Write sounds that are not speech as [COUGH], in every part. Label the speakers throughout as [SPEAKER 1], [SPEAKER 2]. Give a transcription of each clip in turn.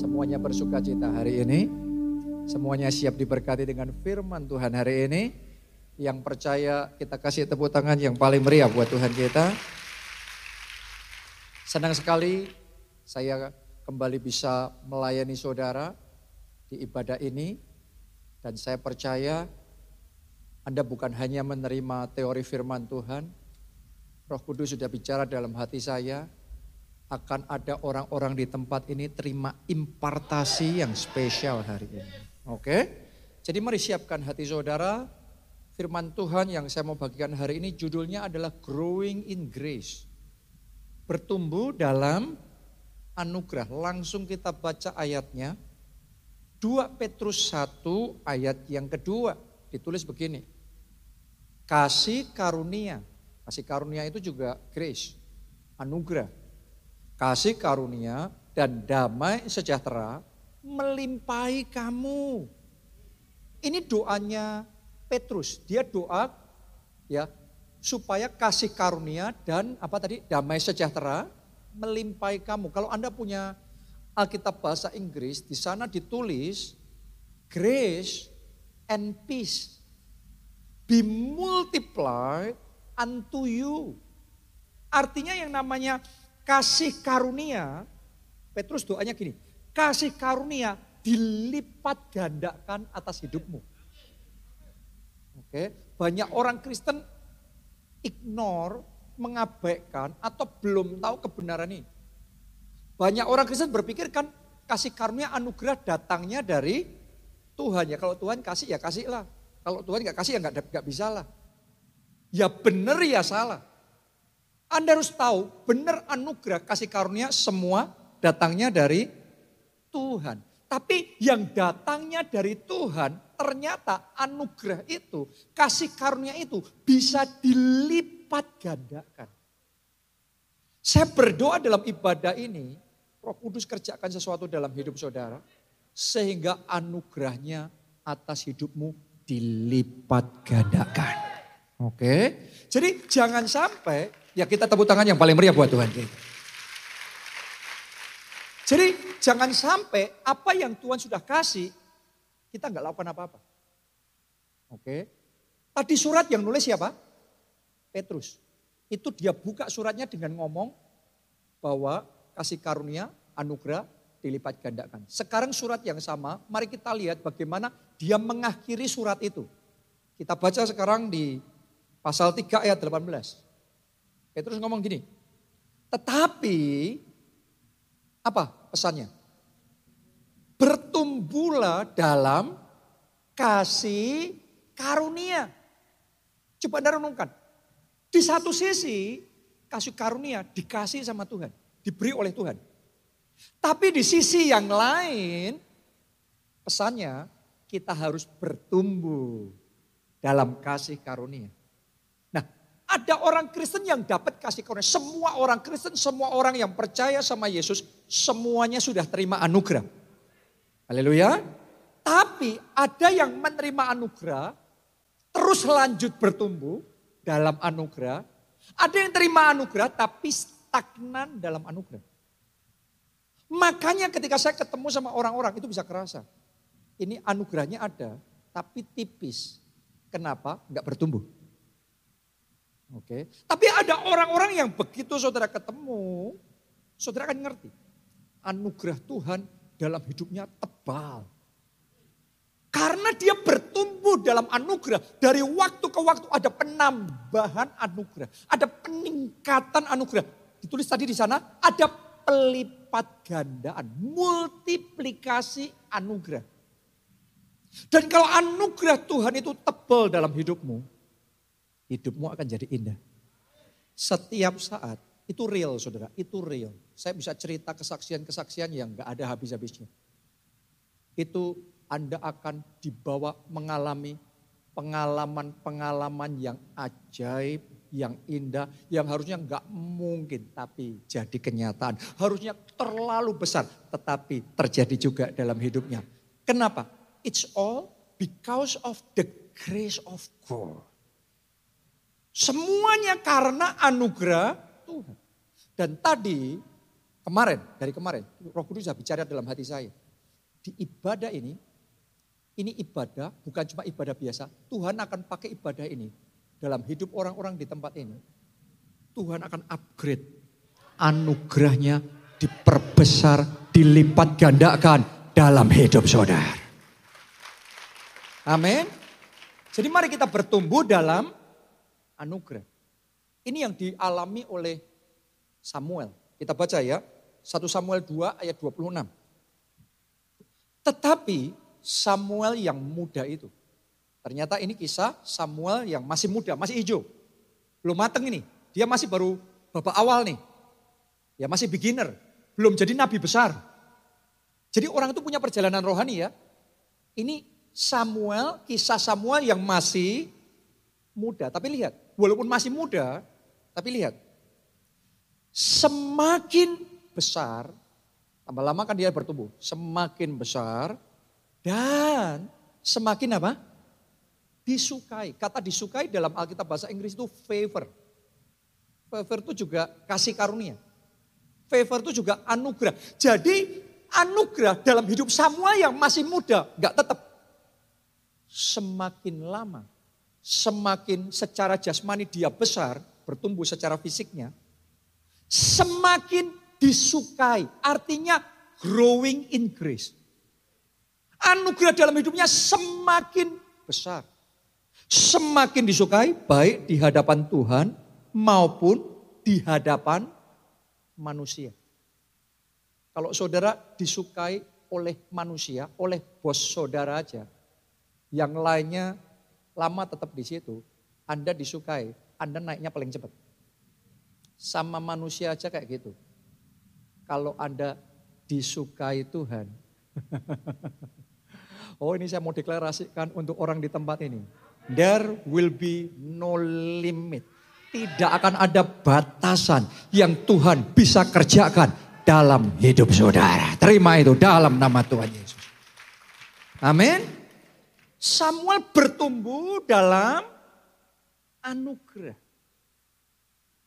[SPEAKER 1] Semuanya bersuka cita hari ini. Semuanya siap diberkati dengan firman Tuhan hari ini. Yang percaya kita kasih tepuk tangan yang paling meriah buat Tuhan kita. Senang sekali saya kembali bisa melayani saudara di ibadah ini. Dan saya percaya Anda bukan hanya menerima teori firman Tuhan. Roh Kudus sudah bicara dalam hati saya akan ada orang-orang di tempat ini terima impartasi yang spesial hari ini. Oke? Jadi mari siapkan hati saudara. Firman Tuhan yang saya mau bagikan hari ini judulnya adalah Growing in Grace. Bertumbuh dalam anugerah. Langsung kita baca ayatnya. 2 Petrus 1 ayat yang kedua ditulis begini. Kasih karunia. Kasih karunia itu juga grace, anugerah kasih karunia dan damai sejahtera melimpahi kamu. Ini doanya Petrus. Dia doa ya supaya kasih karunia dan apa tadi damai sejahtera melimpahi kamu. Kalau Anda punya Alkitab bahasa Inggris, di sana ditulis grace and peace be multiplied unto you. Artinya yang namanya kasih karunia, Petrus doanya gini, kasih karunia dilipat gandakan atas hidupmu. Oke, banyak orang Kristen ignore, mengabaikan atau belum tahu kebenaran ini. Banyak orang Kristen berpikir kan kasih karunia anugerah datangnya dari Tuhan ya. Kalau Tuhan kasih ya kasih lah. Kalau Tuhan nggak kasih ya nggak nggak bisa lah. Ya benar ya salah. Anda harus tahu benar anugerah kasih karunia semua datangnya dari Tuhan. Tapi yang datangnya dari Tuhan ternyata anugerah itu, kasih karunia itu bisa dilipat gandakan. Saya berdoa dalam ibadah ini, Roh Kudus kerjakan sesuatu dalam hidup saudara, sehingga anugerahnya atas hidupmu dilipat gandakan. Oke, jadi jangan sampai Ya kita tepuk tangan yang paling meriah buat Tuhan. Jadi jangan sampai apa yang Tuhan sudah kasih, kita nggak lakukan apa-apa. Oke. Tadi surat yang nulis siapa? Petrus. Itu dia buka suratnya dengan ngomong bahwa kasih karunia, anugerah dilipat gandakan. Sekarang surat yang sama, mari kita lihat bagaimana dia mengakhiri surat itu. Kita baca sekarang di pasal 3 ayat 18. Petrus ngomong gini, tetapi apa pesannya? Bertumbuhlah dalam kasih karunia. Coba anda renungkan. Di satu sisi kasih karunia dikasih sama Tuhan. Diberi oleh Tuhan. Tapi di sisi yang lain pesannya kita harus bertumbuh dalam kasih karunia. Ada orang Kristen yang dapat kasih karunia. Semua orang Kristen, semua orang yang percaya sama Yesus, semuanya sudah terima anugerah. Haleluya. Tapi ada yang menerima anugerah, terus lanjut bertumbuh dalam anugerah. Ada yang terima anugerah tapi stagnan dalam anugerah. Makanya ketika saya ketemu sama orang-orang itu bisa kerasa. Ini anugerahnya ada tapi tipis. Kenapa? Enggak bertumbuh. Oke. Tapi ada orang-orang yang begitu saudara ketemu, saudara akan ngerti. Anugerah Tuhan dalam hidupnya tebal. Karena dia bertumbuh dalam anugerah. Dari waktu ke waktu ada penambahan anugerah. Ada peningkatan anugerah. Ditulis tadi di sana ada pelipat gandaan. Multiplikasi anugerah. Dan kalau anugerah Tuhan itu tebal dalam hidupmu hidupmu akan jadi indah. Setiap saat, itu real saudara, itu real. Saya bisa cerita kesaksian-kesaksian yang gak ada habis-habisnya. Itu Anda akan dibawa mengalami pengalaman-pengalaman yang ajaib, yang indah, yang harusnya nggak mungkin tapi jadi kenyataan. Harusnya terlalu besar tetapi terjadi juga dalam hidupnya. Kenapa? It's all because of the grace of God. Semuanya karena anugerah Tuhan. Dan tadi Kemarin, dari kemarin, Roh Kudus sudah bicara dalam hati saya. Di ibadah ini, ini ibadah bukan cuma ibadah biasa. Tuhan akan pakai ibadah ini dalam hidup orang-orang di tempat ini. Tuhan akan upgrade anugerahnya diperbesar, dilipat gandakan dalam hidup saudara. Amin. Jadi mari kita bertumbuh dalam anugerah. Ini yang dialami oleh Samuel. Kita baca ya, 1 Samuel 2 ayat 26. Tetapi Samuel yang muda itu, ternyata ini kisah Samuel yang masih muda, masih hijau. Belum mateng ini, dia masih baru babak awal nih. Ya masih beginner, belum jadi nabi besar. Jadi orang itu punya perjalanan rohani ya. Ini Samuel, kisah Samuel yang masih muda. Tapi lihat, walaupun masih muda, tapi lihat, Semakin besar, tambah lama kan dia bertumbuh. Semakin besar dan semakin apa? Disukai. Kata disukai dalam Alkitab bahasa Inggris itu favor. Favor itu juga kasih karunia. Favor itu juga anugerah. Jadi anugerah dalam hidup Samuel yang masih muda, nggak tetap. Semakin lama, semakin secara jasmani dia besar, bertumbuh secara fisiknya, semakin disukai. Artinya growing in grace. Anugerah dalam hidupnya semakin besar. Semakin disukai baik di hadapan Tuhan maupun di hadapan manusia. Kalau saudara disukai oleh manusia, oleh bos saudara aja, yang lainnya lama tetap di situ, Anda disukai, Anda naiknya paling cepat. Sama manusia aja kayak gitu. Kalau Anda disukai Tuhan. [LAUGHS] oh ini saya mau deklarasikan untuk orang di tempat ini. There will be no limit. Tidak akan ada batasan yang Tuhan bisa kerjakan dalam hidup saudara. Terima itu dalam nama Tuhan Yesus. Amin. Samuel bertumbuh dalam anugerah.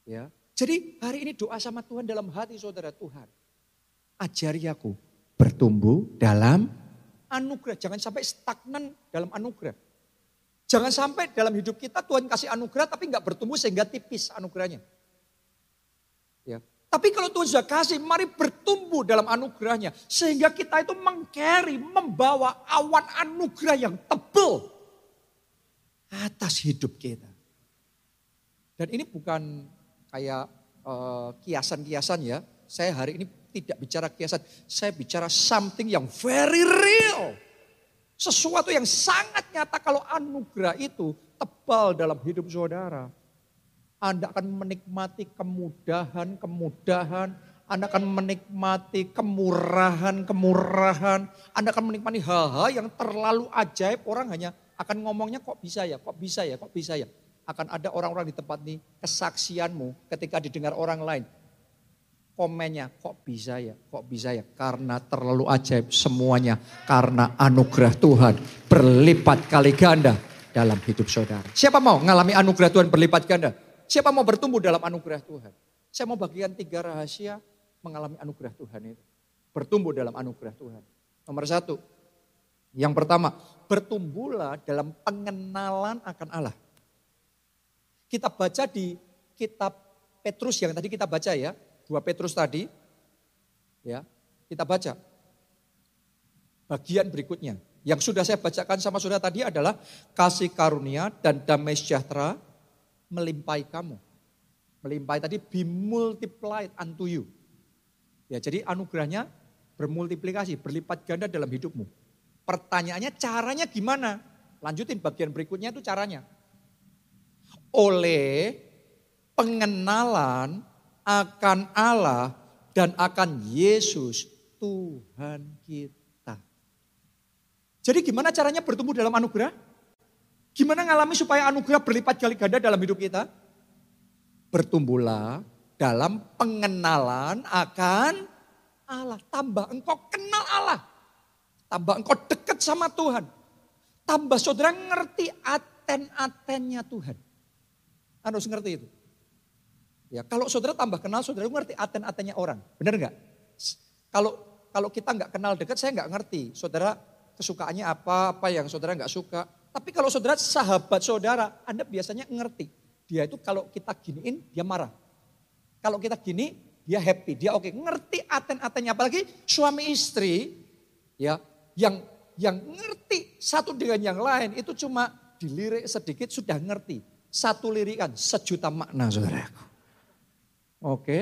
[SPEAKER 1] Ya, jadi hari ini doa sama Tuhan dalam hati saudara Tuhan. Ajari aku bertumbuh dalam anugerah. Jangan sampai stagnan dalam anugerah. Jangan sampai dalam hidup kita Tuhan kasih anugerah tapi nggak bertumbuh sehingga tipis anugerahnya. Ya. Tapi kalau Tuhan sudah kasih, mari bertumbuh dalam anugerahnya. Sehingga kita itu mengcarry, membawa awan anugerah yang tebal atas hidup kita. Dan ini bukan kayak uh, kiasan-kiasan ya. Saya hari ini tidak bicara kiasan, saya bicara something yang very real. Sesuatu yang sangat nyata kalau anugerah itu tebal dalam hidup saudara. Anda akan menikmati kemudahan-kemudahan, Anda akan menikmati kemurahan-kemurahan, Anda akan menikmati hal-hal yang terlalu ajaib. Orang hanya akan ngomongnya kok bisa ya, kok bisa ya, kok bisa ya akan ada orang-orang di tempat ini, kesaksianmu ketika didengar orang lain. Komennya, kok bisa ya, kok bisa ya. Karena terlalu ajaib semuanya. Karena anugerah Tuhan berlipat kali ganda dalam hidup saudara. Siapa mau mengalami anugerah Tuhan berlipat ganda? Siapa mau bertumbuh dalam anugerah Tuhan? Saya mau bagikan tiga rahasia mengalami anugerah Tuhan itu. Bertumbuh dalam anugerah Tuhan. Nomor satu, yang pertama, bertumbuhlah dalam pengenalan akan Allah. Kita baca di kitab Petrus yang tadi kita baca ya, dua Petrus tadi. Ya, kita baca. Bagian berikutnya. Yang sudah saya bacakan sama saudara tadi adalah kasih karunia dan damai sejahtera melimpai kamu. Melimpai tadi be multiplied unto you. Ya, jadi anugerahnya bermultiplikasi, berlipat ganda dalam hidupmu. Pertanyaannya caranya gimana? Lanjutin bagian berikutnya itu caranya oleh pengenalan akan Allah dan akan Yesus Tuhan kita. Jadi gimana caranya bertumbuh dalam anugerah? Gimana ngalami supaya anugerah berlipat kali ganda dalam hidup kita? Bertumbuhlah dalam pengenalan akan Allah. Tambah engkau kenal Allah. Tambah engkau dekat sama Tuhan. Tambah saudara ngerti aten-atennya Tuhan. Anda harus ngerti itu. Ya, kalau saudara tambah kenal, saudara ngerti aten-atennya orang. Benar nggak? Kalau kalau kita nggak kenal dekat, saya nggak ngerti. Saudara kesukaannya apa, apa yang saudara nggak suka. Tapi kalau saudara sahabat saudara, Anda biasanya ngerti. Dia itu kalau kita giniin, dia marah. Kalau kita gini, dia happy, dia oke. Okay. Ngerti aten-atennya, apalagi suami istri, ya, yang yang ngerti satu dengan yang lain itu cuma dilirik sedikit sudah ngerti. Satu lirikan sejuta makna saudaraku. Oke.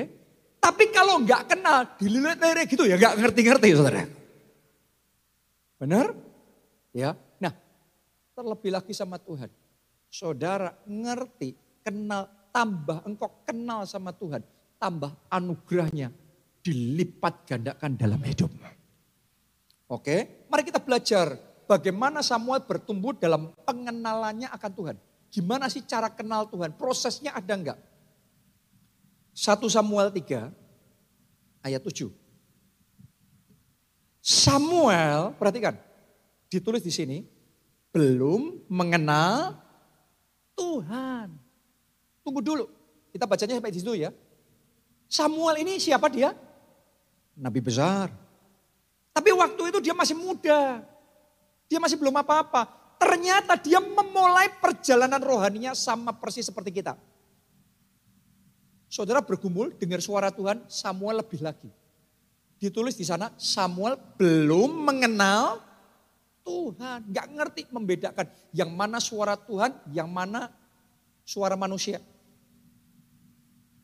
[SPEAKER 1] Tapi kalau nggak kenal, dililit-lilit gitu ya nggak ngerti-ngerti saudara. Benar? Ya. Terlebih lagi sama Tuhan. Saudara ngerti, kenal, tambah engkau kenal sama Tuhan. Tambah anugerahnya dilipat gandakan dalam hidupmu. Oke, mari kita belajar bagaimana Samuel bertumbuh dalam pengenalannya akan Tuhan. Gimana sih cara kenal Tuhan? Prosesnya ada enggak? 1 Samuel 3 ayat 7. Samuel, perhatikan, ditulis di sini, belum mengenal Tuhan. Tunggu dulu, kita bacanya sampai di situ ya. Samuel ini siapa dia? Nabi besar. Tapi waktu itu dia masih muda. Dia masih belum apa-apa. Ternyata dia memulai perjalanan rohaninya sama persis seperti kita. Saudara bergumul dengar suara Tuhan, Samuel lebih lagi. Ditulis di sana, Samuel belum mengenal Tuhan. Gak ngerti membedakan yang mana suara Tuhan, yang mana suara manusia.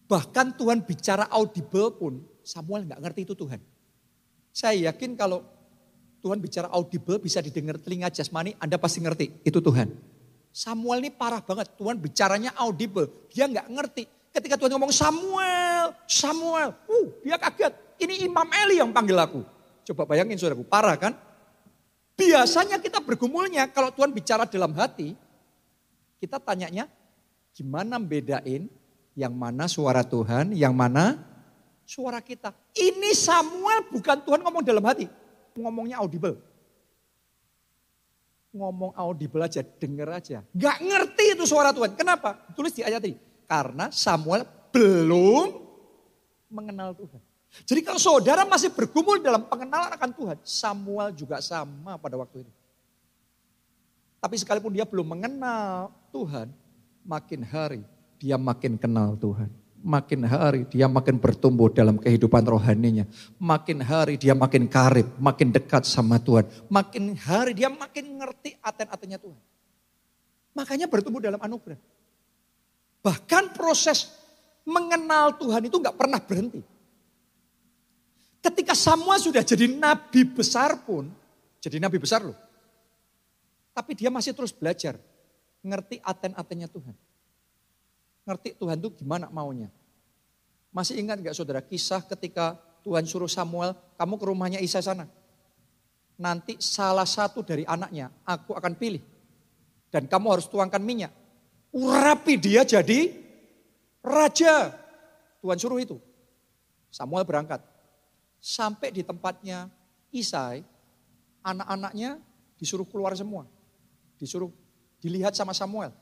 [SPEAKER 1] Bahkan Tuhan bicara audible pun, Samuel gak ngerti itu Tuhan. Saya yakin kalau Tuhan bicara audible bisa didengar telinga jasmani, Anda pasti ngerti, itu Tuhan. Samuel ini parah banget, Tuhan bicaranya audible, dia nggak ngerti. Ketika Tuhan ngomong Samuel, Samuel, uh, dia kaget. Ini Imam Eli yang panggil aku. Coba bayangin saudaraku, parah kan? Biasanya kita bergumulnya kalau Tuhan bicara dalam hati, kita tanyanya gimana bedain yang mana suara Tuhan, yang mana suara kita. Ini Samuel bukan Tuhan ngomong dalam hati, ngomongnya audible. Ngomong audible aja, denger aja. Gak ngerti itu suara Tuhan. Kenapa? Tulis di ayat ini. Karena Samuel belum mengenal Tuhan. Jadi kalau saudara masih bergumul dalam pengenalan akan Tuhan, Samuel juga sama pada waktu itu. Tapi sekalipun dia belum mengenal Tuhan, makin hari dia makin kenal Tuhan. Makin hari dia makin bertumbuh dalam kehidupan rohaninya. Makin hari dia makin karib, makin dekat sama Tuhan. Makin hari dia makin ngerti aten-atennya Tuhan. Makanya bertumbuh dalam anugerah. Bahkan proses mengenal Tuhan itu nggak pernah berhenti. Ketika Samuel sudah jadi nabi besar pun, jadi nabi besar loh. Tapi dia masih terus belajar, ngerti aten-atennya Tuhan. Ngerti Tuhan itu gimana maunya. Masih ingat gak saudara kisah ketika Tuhan suruh Samuel, kamu ke rumahnya Isa sana. Nanti salah satu dari anaknya aku akan pilih. Dan kamu harus tuangkan minyak urapi dia jadi raja. Tuhan suruh itu. Samuel berangkat. Sampai di tempatnya Isai, anak-anaknya disuruh keluar semua. Disuruh dilihat sama Samuel.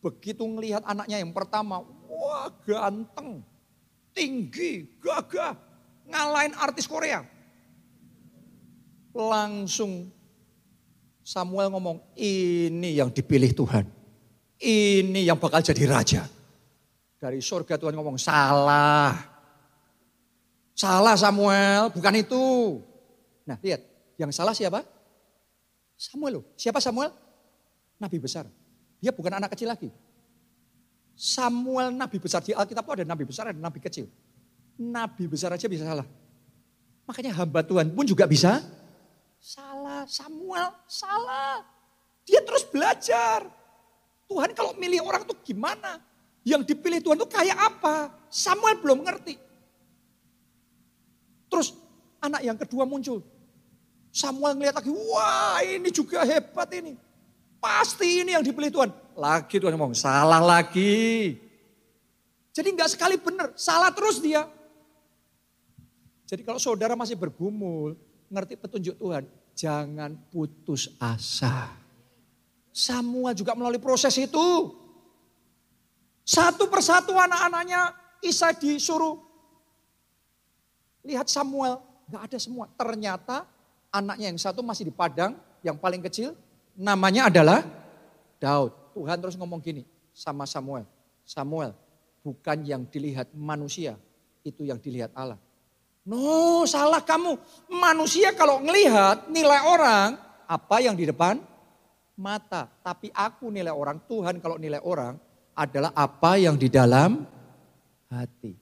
[SPEAKER 1] Begitu ngelihat anaknya yang pertama, wah ganteng, tinggi, gagah, ngalahin artis Korea. Langsung Samuel ngomong, ini yang dipilih Tuhan. Ini yang bakal jadi raja. Dari surga Tuhan ngomong, salah. Salah Samuel, bukan itu. Nah lihat, yang salah siapa? Samuel loh. Siapa Samuel? Nabi besar. Dia bukan anak kecil lagi. Samuel nabi besar di Alkitab itu ada nabi besar, ada nabi kecil. Nabi besar aja bisa salah. Makanya hamba Tuhan pun juga bisa salah. Samuel salah. Dia terus belajar. Tuhan kalau milih orang tuh gimana? Yang dipilih Tuhan tuh kayak apa? Samuel belum ngerti. Terus anak yang kedua muncul. Samuel ngeliat lagi, wah ini juga hebat ini. Pasti ini yang dipilih Tuhan. Lagi Tuhan ngomong, salah lagi. Jadi nggak sekali benar, salah terus dia. Jadi kalau saudara masih bergumul, ngerti petunjuk Tuhan, jangan putus asa. Samuel juga melalui proses itu. Satu persatu anak-anaknya Isa disuruh lihat Samuel, nggak ada semua. Ternyata anaknya yang satu masih di padang, yang paling kecil, namanya adalah Daud. Tuhan terus ngomong gini sama Samuel, Samuel, bukan yang dilihat manusia, itu yang dilihat Allah. No, salah kamu. Manusia kalau ngelihat nilai orang, apa yang di depan? Mata. Tapi aku nilai orang, Tuhan kalau nilai orang adalah apa yang di dalam hati.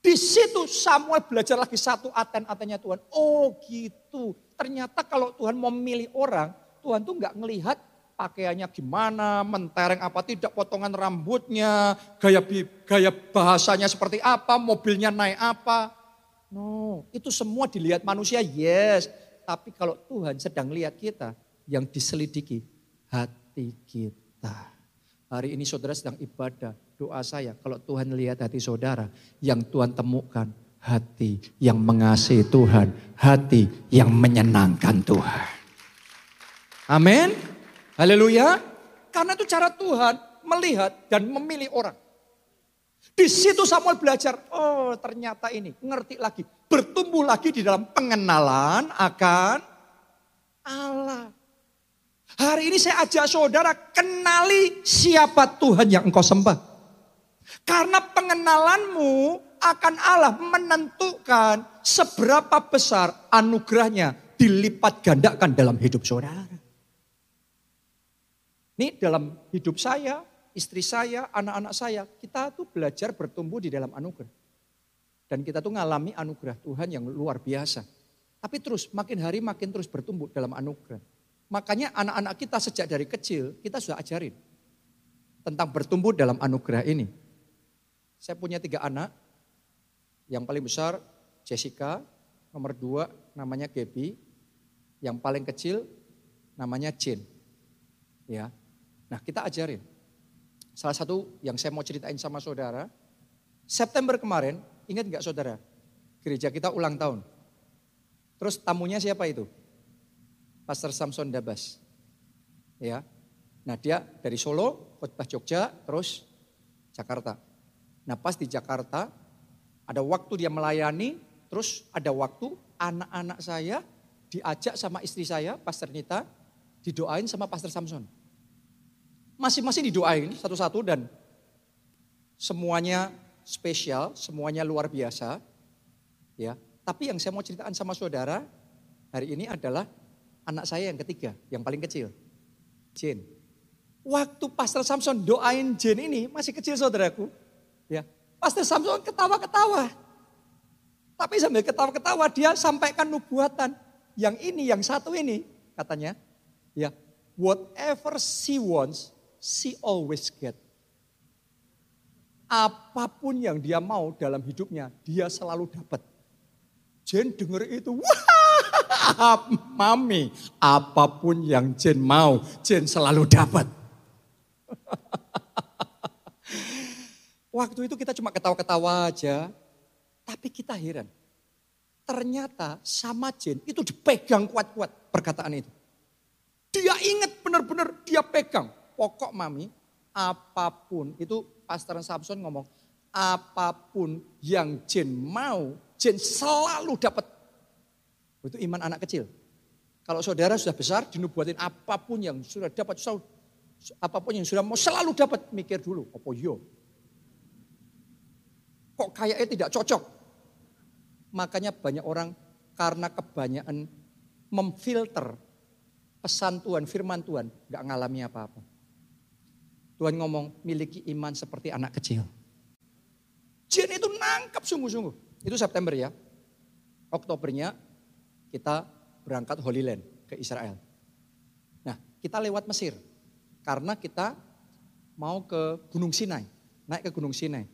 [SPEAKER 1] Di situ Samuel belajar lagi satu aten-atennya Tuhan. Oh gitu. Ternyata kalau Tuhan memilih orang, Tuhan tuh nggak ngelihat pakaiannya gimana, mentereng apa tidak, potongan rambutnya, gaya gaya bahasanya seperti apa, mobilnya naik apa. No, itu semua dilihat manusia, yes. Tapi kalau Tuhan sedang lihat kita, yang diselidiki hati kita. Hari ini saudara sedang ibadah, doa saya kalau Tuhan lihat hati saudara yang Tuhan temukan hati yang mengasihi Tuhan, hati yang menyenangkan Tuhan. Amin. Haleluya. Karena itu cara Tuhan melihat dan memilih orang. Di situ Samuel belajar, oh ternyata ini, ngerti lagi, bertumbuh lagi di dalam pengenalan akan Allah. Hari ini saya ajak saudara kenali siapa Tuhan yang engkau sembah. Karena pengenalanmu akan Allah menentukan seberapa besar anugerahnya dilipat gandakan dalam hidup saudara. Ini dalam hidup saya, istri saya, anak-anak saya, kita tuh belajar bertumbuh di dalam anugerah. Dan kita tuh ngalami anugerah Tuhan yang luar biasa. Tapi terus makin hari makin terus bertumbuh dalam anugerah. Makanya anak-anak kita sejak dari kecil kita sudah ajarin tentang bertumbuh dalam anugerah ini. Saya punya tiga anak. Yang paling besar Jessica, nomor dua namanya Gaby, yang paling kecil namanya Jane. Ya, nah kita ajarin. Salah satu yang saya mau ceritain sama saudara, September kemarin, ingat nggak saudara? Gereja kita ulang tahun. Terus tamunya siapa itu? Pastor Samson Dabas. Ya. Nah, dia dari Solo, khotbah Jogja, terus Jakarta. Nah pas di Jakarta ada waktu dia melayani, terus ada waktu anak-anak saya diajak sama istri saya, Pastor Nita, didoain sama Pastor Samson. Masing-masing didoain satu-satu dan semuanya spesial, semuanya luar biasa. Ya, tapi yang saya mau ceritakan sama saudara hari ini adalah anak saya yang ketiga, yang paling kecil, Jane. Waktu Pastor Samson doain Jane ini masih kecil saudaraku, Ya, Pastor Samson ketawa-ketawa. Tapi sambil ketawa-ketawa dia sampaikan nubuatan. Yang ini, yang satu ini katanya. Ya, whatever she wants, she always get. Apa pun yang dia mau dalam hidupnya, dia selalu dapat. Jen dengar itu, wah [LAUGHS] mami, apa pun yang Jen mau, Jen selalu dapat. [LAUGHS] Waktu itu kita cuma ketawa-ketawa aja, tapi kita heran. Ternyata sama Jen itu dipegang kuat-kuat perkataan itu. Dia ingat benar-benar dia pegang. Pokok mami, apa pun, itu Pastor Samson ngomong, apa pun yang Jen mau, Jen selalu dapat. Itu iman anak kecil. Kalau saudara sudah besar, dinubuatin apa pun yang sudah dapat, apa pun yang sudah mau selalu dapat, mikir dulu, apa yo, kok kayaknya tidak cocok. Makanya banyak orang karena kebanyakan memfilter pesan Tuhan, firman Tuhan, gak ngalami apa-apa. Tuhan ngomong, miliki iman seperti anak kecil. Jen itu nangkap sungguh-sungguh. Itu September ya. Oktobernya kita berangkat Holy Land ke Israel. Nah kita lewat Mesir. Karena kita mau ke Gunung Sinai. Naik ke Gunung Sinai.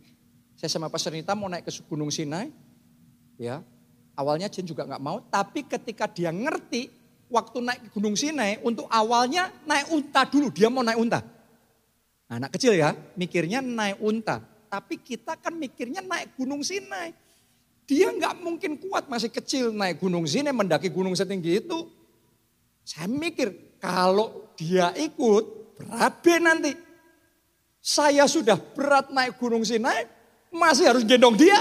[SPEAKER 1] Saya sama Pastor Nita mau naik ke Gunung Sinai. Ya, awalnya Jen juga nggak mau, tapi ketika dia ngerti waktu naik ke Gunung Sinai untuk awalnya naik unta dulu, dia mau naik unta. Anak kecil ya, mikirnya naik unta. Tapi kita kan mikirnya naik Gunung Sinai. Dia nggak mungkin kuat masih kecil naik Gunung Sinai, mendaki gunung setinggi itu. Saya mikir kalau dia ikut berabe nanti. Saya sudah berat naik Gunung Sinai, Masih harus gendong dia.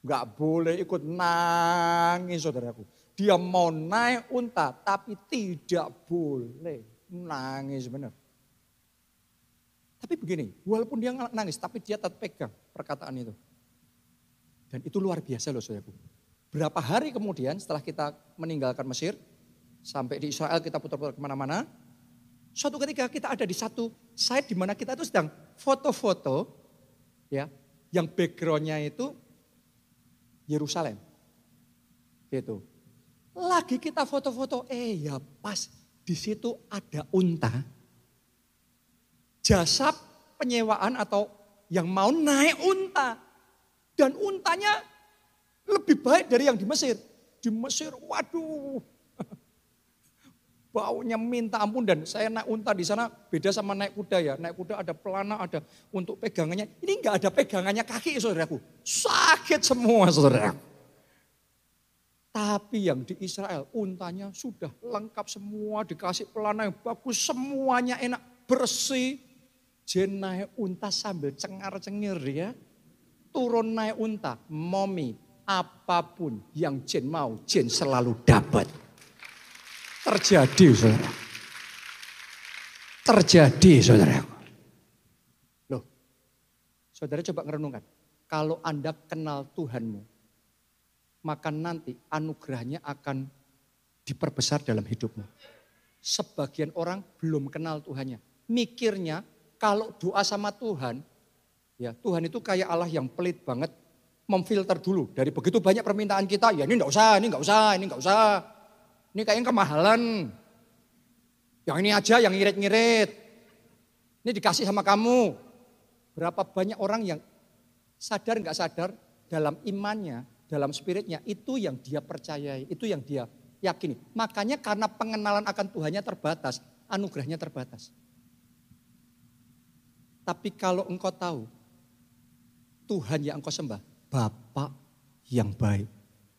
[SPEAKER 1] Enggak boleh ikut nangis saudaraku. Dia mau naik unta tapi tidak boleh nangis benar. Tapi begini, walaupun dia nangis tapi dia tetap pegang perkataan itu. Dan itu luar biasa loh saudaraku. Berapa hari kemudian setelah kita meninggalkan Mesir, sampai di Israel kita putar-putar ke mana-mana, suatu ketika kita ada di satu site di mana kita itu sedang foto-foto, ya, yang backgroundnya itu Yerusalem. Gitu. Lagi kita foto-foto, eh ya pas di situ ada unta. Jasa penyewaan atau yang mau naik unta. Dan untanya lebih baik dari yang di Mesir. Di Mesir, waduh, baunya minta ampun dan saya naik unta di sana beda sama naik kuda ya. Naik kuda ada pelana, ada untuk pegangannya. Ini enggak ada pegangannya kaki saudaraku. Sakit semua saudaraku. Tapi yang di Israel untanya sudah lengkap semua, dikasih pelana yang bagus, semuanya enak, bersih. Jen naik unta sambil cengar-cengir ya. Turun naik unta, momi, apa pun yang Jen mau, Jen selalu dapat. Terjadi saudara. Terjadi saudara. Loh, saudara coba ngerenungkan. Kalau Anda kenal Tuhanmu, maka nanti anugerahnya akan diperbesar dalam hidupmu. Sebagian orang belum kenal Tuhannya. Mikirnya kalau doa sama Tuhan, ya Tuhan itu kayak Allah yang pelit banget, memfilter dulu. Dari begitu banyak permintaan kita, ya ini enggak usah, ini enggak usah, ini enggak usah. Ini kayaknya kemahalan. Yang ini aja yang ngirit-ngirit. Ini dikasih sama kamu. Berapa banyak orang yang sadar nggak sadar dalam imannya dalam spiritnya itu yang dia percayai, itu yang dia yakini. Makanya karena pengenalan akan Tuhannya terbatas, anugerahnya terbatas. Tapi kalau engkau tahu Tuhan yang engkau sembah, Bapak yang baik,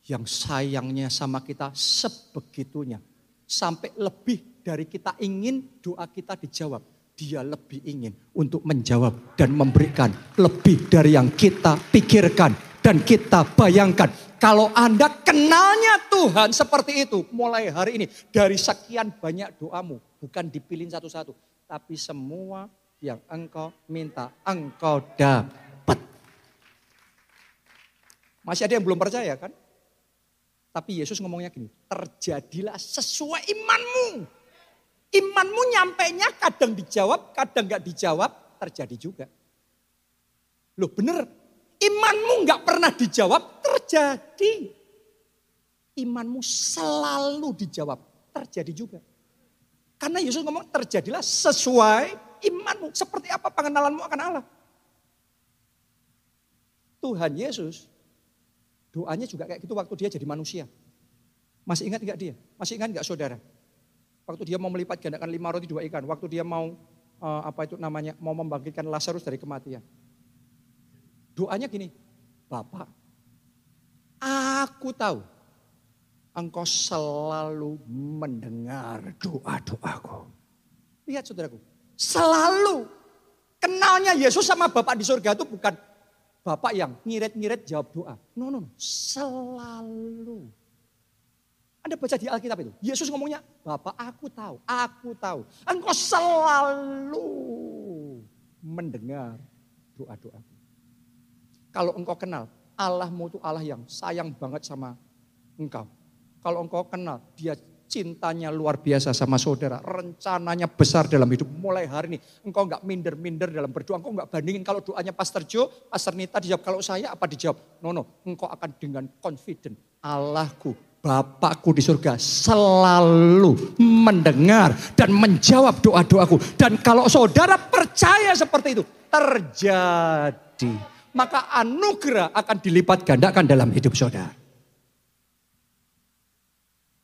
[SPEAKER 1] yang sayangnya sama kita sebegitunya. Sampai lebih dari kita ingin doa kita dijawab. Dia lebih ingin untuk menjawab dan memberikan lebih dari yang kita pikirkan dan kita bayangkan kalau Anda kenalnya Tuhan seperti itu mulai hari ini dari sekian banyak doamu bukan dipilih satu-satu tapi semua yang engkau minta engkau dapat. Masih ada yang belum percaya kan? Tapi Yesus ngomongnya gini, terjadilah sesuai imanmu. Imanmu nyampe nya kadang dijawab, kadang nggak dijawab, terjadi juga. Loh bener, Imanmu nggak pernah dijawab, terjadi. Imanmu selalu dijawab, terjadi juga. Karena Yesus ngomong terjadilah sesuai imanmu. Seperti apa pengenalanmu akan Allah. Tuhan Yesus, doanya juga kayak gitu waktu dia jadi manusia. Masih ingat nggak dia? Masih ingat nggak saudara? Waktu dia mau melipat gandakan lima roti dua ikan. Waktu dia mau uh, apa itu namanya mau membangkitkan Lazarus dari kematian. Doanya gini, Bapak, aku tahu engkau selalu mendengar doa-doaku. Lihat saudaraku, selalu kenalnya Yesus sama Bapak di surga itu bukan Bapak yang ngirit-ngirit jawab doa. No, no, no. Selalu. Anda baca di Alkitab itu. Yesus ngomongnya, Bapak aku tahu, aku tahu. Engkau selalu mendengar doa-doa. Kalau engkau kenal, Allahmu itu Allah yang sayang banget sama engkau. Kalau engkau kenal, dia cintanya luar biasa sama saudara. Rencananya besar dalam hidup. Mulai hari ini engkau nggak minder-minder dalam berdoa. Engkau nggak bandingin kalau doanya Pastor Joe, Pastor Nita dijawab. Kalau saya apa dijawab? No, no. Engkau akan dengan confident. Allahku, Bapakku di surga selalu mendengar dan menjawab doa-doaku. Dan kalau saudara percaya seperti itu, terjadi maka anugerah akan dilipat gandakan dalam hidup saudara.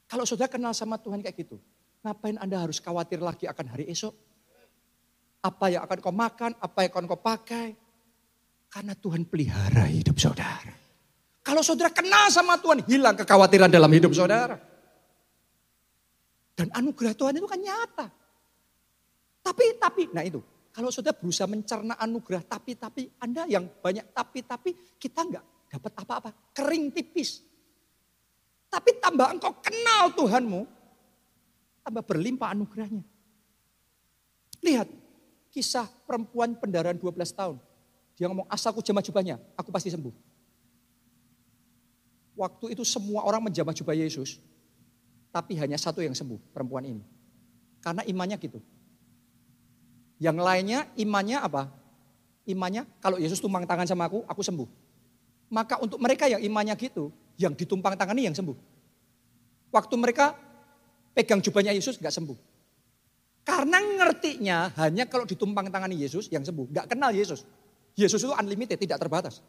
[SPEAKER 1] Kalau saudara kenal sama Tuhan kayak gitu, ngapain Anda harus khawatir lagi akan hari esok? Apa yang akan kau makan, apa yang akan kau pakai? Karena Tuhan pelihara hidup saudara. Kalau saudara kenal sama Tuhan, hilang kekhawatiran dalam hidup saudara. Dan anugerah Tuhan itu kan nyata. Tapi, tapi, nah itu, Kalau saudara berusaha mencerna anugerah tapi-tapi, Anda yang banyak tapi-tapi, kita enggak dapat apa-apa. Kering tipis. Tapi tambah engkau kenal Tuhanmu, tambah berlimpah anugerahnya. Lihat, kisah perempuan pendarahan 12 tahun. Dia ngomong, asalku jamah jubahnya, aku pasti sembuh. Waktu itu semua orang menjamah jubah Yesus, tapi hanya satu yang sembuh, perempuan ini. Karena imannya gitu. Yang lainnya imannya apa? Imannya kalau Yesus tumpang tangan sama aku, aku sembuh. Maka untuk mereka yang imannya gitu, yang ditumpang tangani yang sembuh. Waktu mereka pegang jubahnya Yesus nggak sembuh. Karena ngertinya hanya kalau ditumpang tangani Yesus yang sembuh. Nggak kenal Yesus. Yesus itu unlimited, tidak terbatas.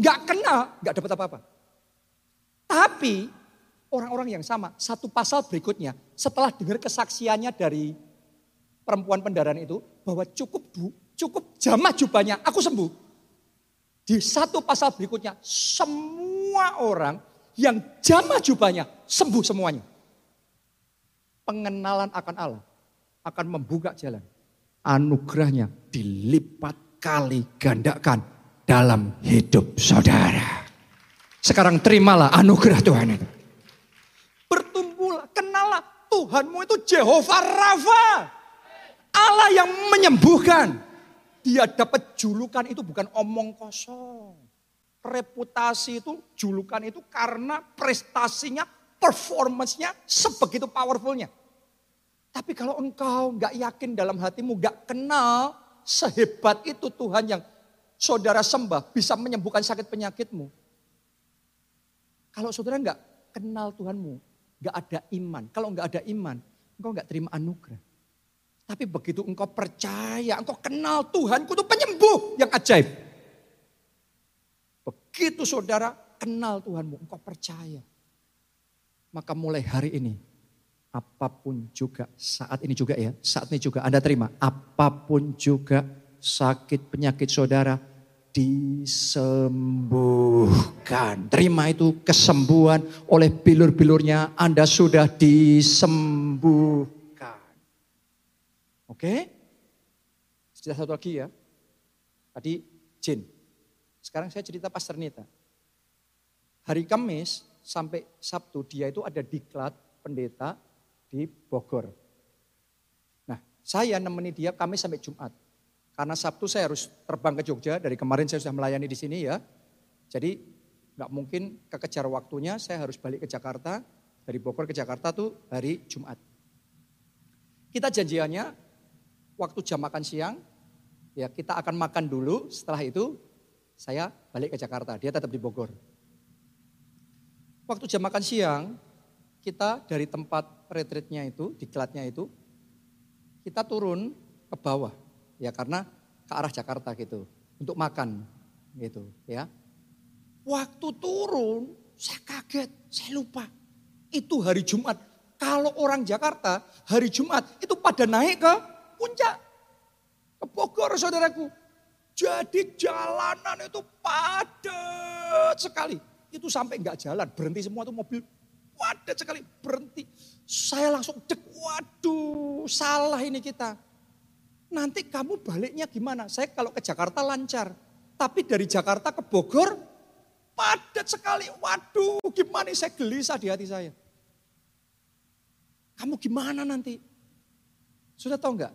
[SPEAKER 1] Nggak kenal, nggak dapat apa-apa. Tapi orang-orang yang sama. Satu pasal berikutnya, setelah dengar kesaksiannya dari perempuan pendaran itu, bahwa cukup cukup jamah jubahnya, aku sembuh. Di satu pasal berikutnya, semua orang yang jamah jubahnya sembuh semuanya. Pengenalan akan Allah akan membuka jalan. Anugerahnya dilipat kali gandakan dalam hidup saudara. Sekarang terimalah anugerah Tuhan itu bertumbuhlah, kenallah Tuhanmu itu Jehovah Rafa. Allah yang menyembuhkan. Dia dapat julukan itu bukan omong kosong. Reputasi itu, julukan itu karena prestasinya, performance-nya sebegitu powerfulnya. Tapi kalau engkau nggak yakin dalam hatimu, nggak kenal sehebat itu Tuhan yang saudara sembah bisa menyembuhkan sakit penyakitmu. Kalau saudara nggak kenal Tuhanmu, Gak ada iman. Kalau gak ada iman, engkau gak terima anugerah. Tapi begitu engkau percaya, engkau kenal Tuhan, itu penyembuh yang ajaib. Begitu saudara kenal Tuhanmu, engkau percaya. Maka mulai hari ini, apa pun juga, saat ini juga ya, saat ini juga Anda terima, apa pun juga sakit penyakit saudara, disembuhkan. Terima itu kesembuhan oleh bilur-bilurnya Anda sudah disembuhkan. Oke? Sudah satu lagi ya. Tadi Jin. Sekarang saya cerita Pastor Nita. Hari Kamis sampai Sabtu dia itu ada diklat pendeta di Bogor. Nah saya nemeni dia Kamis sampai Jumat. Karena Sabtu saya harus terbang ke Jogja, dari kemarin saya sudah melayani di sini ya. Jadi nggak mungkin kekejar waktunya, saya harus balik ke Jakarta. Dari Bogor ke Jakarta tuh hari Jumat. Kita janjiannya waktu jam makan siang, ya kita akan makan dulu, setelah itu saya balik ke Jakarta, dia tetap di Bogor. Waktu jam makan siang, kita dari tempat retreatnya itu, diklatnya itu, kita turun ke bawah ya karena ke arah Jakarta gitu untuk makan gitu ya. Waktu turun saya kaget, saya lupa. Itu hari Jumat. Kalau orang Jakarta hari Jumat itu pada naik ke puncak. Ke Bogor saudaraku. Jadi jalanan itu padat sekali. Itu sampai enggak jalan, berhenti semua tuh mobil padat sekali, berhenti. Saya langsung dek, waduh salah ini kita nanti kamu baliknya gimana? Saya kalau ke Jakarta lancar, tapi dari Jakarta ke Bogor padat sekali. Waduh, gimana saya gelisah di hati saya. Kamu gimana nanti? Sudah tahu enggak?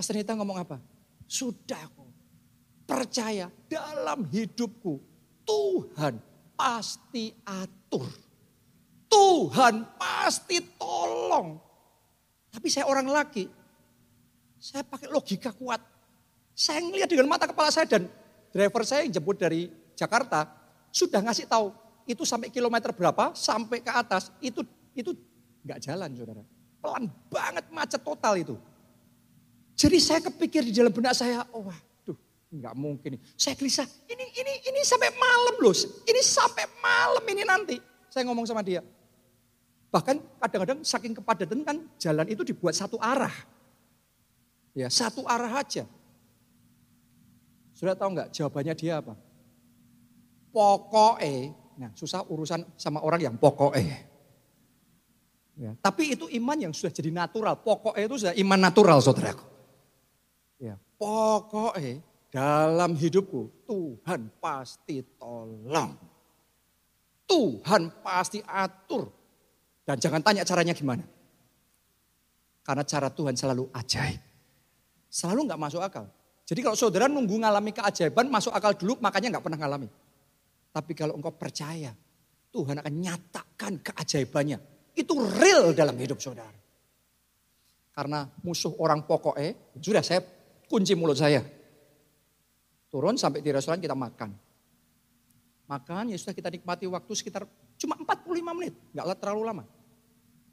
[SPEAKER 1] Pastor Nita ngomong apa? Sudah aku percaya dalam hidupku Tuhan pasti atur. Tuhan pasti tolong. Tapi saya orang laki, saya pakai logika kuat. Saya ngeliat dengan mata kepala saya dan driver saya yang jemput dari Jakarta sudah ngasih tahu itu sampai kilometer berapa sampai ke atas itu itu nggak jalan saudara. Pelan banget macet total itu. Jadi saya kepikir di dalam benak saya, oh waduh nggak mungkin. Saya gelisah, ini ini ini sampai malam loh, ini sampai malam ini nanti. Saya ngomong sama dia. Bahkan kadang-kadang saking kepadatan kan jalan itu dibuat satu arah. Ya, satu arah aja. Sudah tahu nggak jawabannya dia apa? Pokoknya, nah susah urusan sama orang yang pokoknya. Ya, tapi itu iman yang sudah jadi natural. Pokoknya itu sudah iman natural saudaraku. Pokoknya dalam hidupku Tuhan pasti tolong. Tuhan pasti atur. Dan jangan tanya caranya gimana. Karena cara Tuhan selalu ajaib. Selalu nggak masuk akal. Jadi kalau saudara nunggu ngalami keajaiban, masuk akal dulu, makanya nggak pernah ngalami. Tapi kalau engkau percaya, Tuhan akan nyatakan keajaibannya. Itu real dalam hidup saudara. Karena musuh orang pokoknya, sudah saya kunci mulut saya. Turun sampai di restoran kita makan. Makan ya sudah kita nikmati waktu sekitar cuma 45 menit, nggak terlalu lama.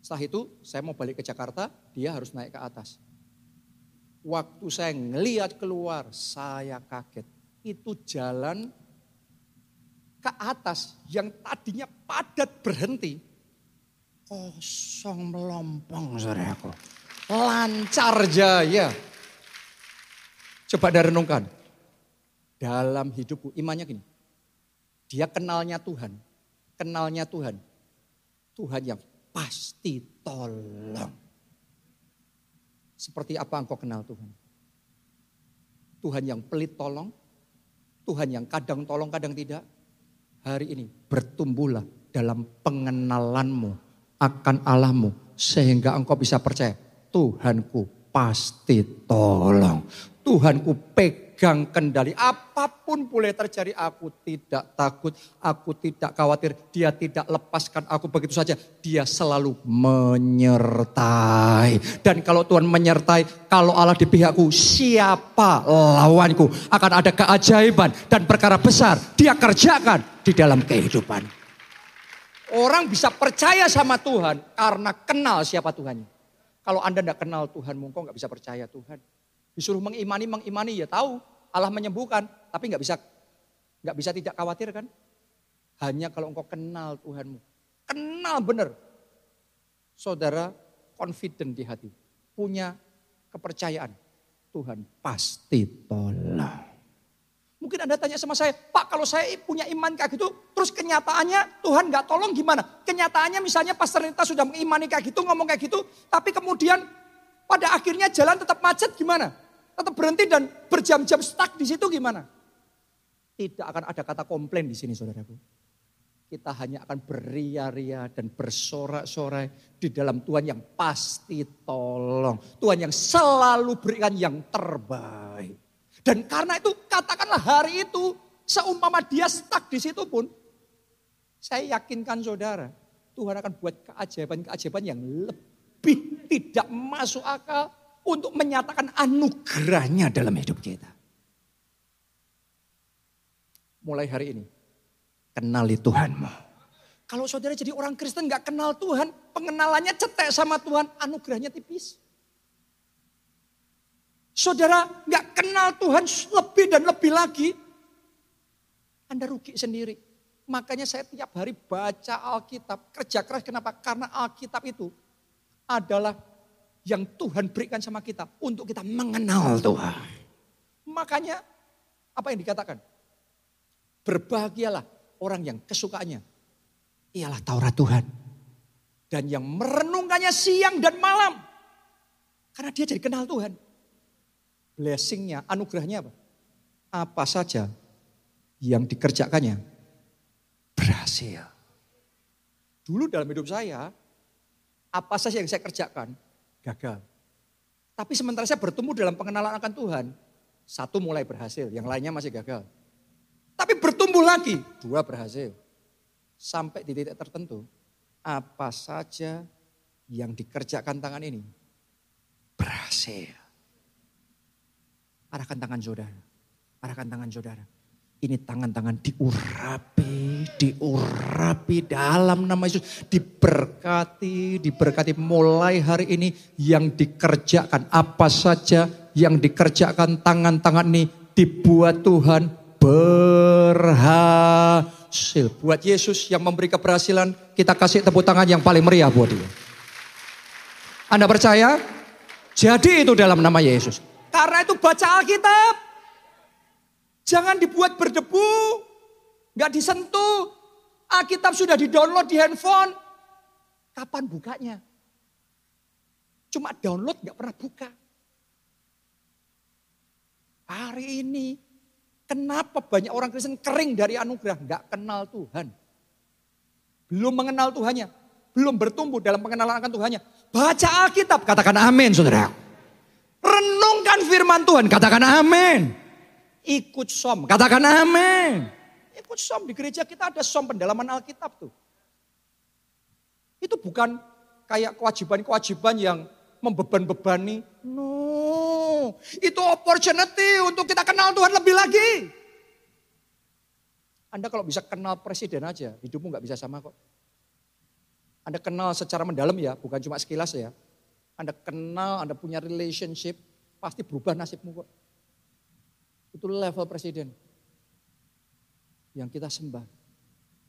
[SPEAKER 1] Setelah itu saya mau balik ke Jakarta, dia harus naik ke atas. Waktu saya ngelihat keluar, saya kaget. Itu jalan ke atas yang tadinya padat berhenti. Kosong melompong saudaraku. Lancar jaya. Coba dari renungkan. Dalam hidupku, imannya gini. Dia kenalnya Tuhan. Kenalnya Tuhan. Tuhan yang pasti tolong. Seperti apa engkau kenal Tuhan? Tuhan yang pelit tolong, Tuhan yang kadang tolong kadang tidak, hari ini bertumbuhlah dalam pengenalanmu akan Allahmu sehingga engkau bisa percaya Tuhanku pasti tolong. Tuhanku pegang kendali. Apa pun boleh terjadi aku tidak takut, aku tidak khawatir. Dia tidak lepaskan aku begitu saja. Dia selalu menyertai. Dan kalau Tuhan menyertai, kalau Allah di pihakku, siapa lawanku? Akan ada keajaiban dan perkara besar dia kerjakan di dalam kehidupan. Orang bisa percaya sama Tuhan karena kenal siapa Tuhannya. Kalau Anda tidak kenal Tuhan, mungkin nggak bisa percaya Tuhan. Disuruh mengimani, mengimani ya tahu Allah menyembuhkan, tapi nggak bisa nggak bisa tidak khawatir kan? Hanya kalau engkau kenal Tuhanmu, kenal benar. Saudara confident di hati, punya kepercayaan. Tuhan pasti tolong. Mungkin Anda tanya sama saya, Pak kalau saya punya iman kayak gitu, terus kenyataannya Tuhan nggak tolong gimana? Kenyataannya misalnya Pastor Nita sudah mengimani kayak gitu, ngomong kayak gitu, tapi kemudian pada akhirnya jalan tetap macet gimana? Tetap berhenti dan berjam-jam stuck di situ gimana? Tidak akan ada kata komplain di sini saudaraku. Kita hanya akan beria-ria dan bersorak-sorai di dalam Tuhan yang pasti tolong. Tuhan yang selalu berikan yang terbaik. Dan karena itu katakanlah hari itu seumpama dia stuck di situ pun. Saya yakinkan saudara Tuhan akan buat keajaiban-keajaiban yang lebih tidak masuk akal untuk menyatakan anugerahnya dalam hidup kita. Mulai hari ini, kenali Tuhanmu. Kalau saudara jadi orang Kristen gak kenal Tuhan, pengenalannya cetek sama Tuhan, anugerahnya tipis. Saudara gak kenal Tuhan lebih dan lebih lagi, Anda rugi sendiri. Makanya saya tiap hari baca Alkitab, kerja keras kenapa? Karena Alkitab itu adalah yang Tuhan berikan sama kita untuk kita mengenal Tuhan. Makanya apa yang dikatakan? Berbahagialah orang yang kesukaannya ialah Taurat Tuhan. Dan yang merenungkannya siang dan malam. Karena dia jadi kenal Tuhan. Blessingnya, anugerahnya apa? Apa saja yang dikerjakannya berhasil. Dulu dalam hidup saya, apa saja yang saya kerjakan gagal. Tapi sementara saya bertumbuh dalam pengenalan akan Tuhan, satu mulai berhasil, yang lainnya masih gagal. Tapi bertumbuh lagi, dua berhasil. Sampai di titik tertentu, apa saja yang dikerjakan tangan ini berhasil. Arahkan tangan saudara, arahkan tangan saudara. Ini tangan-tangan diurapi, diurapi dalam nama Yesus. Diberkati, diberkati mulai hari ini yang dikerjakan. Apa saja yang dikerjakan tangan-tangan ini dibuat Tuhan berhasil. Buat Yesus yang memberi keberhasilan, kita kasih tepuk tangan yang paling meriah buat dia. Anda percaya? Jadi itu dalam nama Yesus. Karena itu baca Alkitab. Jangan dibuat berdebu, nggak disentuh. Alkitab sudah di-download di handphone. Kapan bukanya? Cuma download nggak pernah buka. Hari ini kenapa banyak orang Kristen kering dari anugerah, nggak kenal Tuhan. Belum mengenal Tuhannya, belum bertumbuh dalam pengenalan akan Tuhannya. Baca Alkitab, katakan amin saudara. Renungkan firman Tuhan, katakan amin. Ikut som, katakan amin. Ikut som, di gereja kita ada som pendalaman Alkitab tuh. Itu bukan kayak kewajiban-kewajiban yang membeban-bebani. No, itu opportunity untuk kita kenal Tuhan lebih lagi. Anda kalau bisa kenal presiden aja, hidupmu nggak bisa sama kok. Anda kenal secara mendalam ya, bukan cuma sekilas ya. Anda kenal, Anda punya relationship, pasti berubah nasibmu kok. Itu level presiden. Yang kita sembah.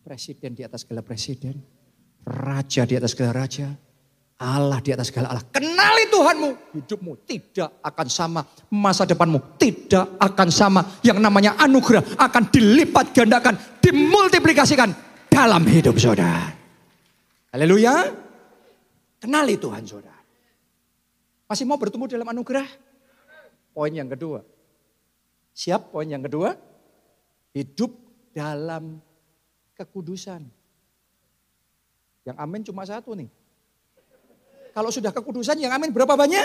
[SPEAKER 1] Presiden di atas segala presiden. Raja di atas segala raja. Allah di atas segala Allah. Kenali Tuhanmu. Hidupmu tidak akan sama. Masa depanmu tidak akan sama. Yang namanya anugerah akan dilipat gandakan. Dimultiplikasikan dalam hidup saudara. Haleluya. Kenali Tuhan saudara. Masih mau bertemu dalam anugerah? Poin yang kedua. Siap poin yang kedua? Hidup dalam kekudusan. Yang amin cuma satu nih. Kalau sudah kekudusan yang amin berapa banyak?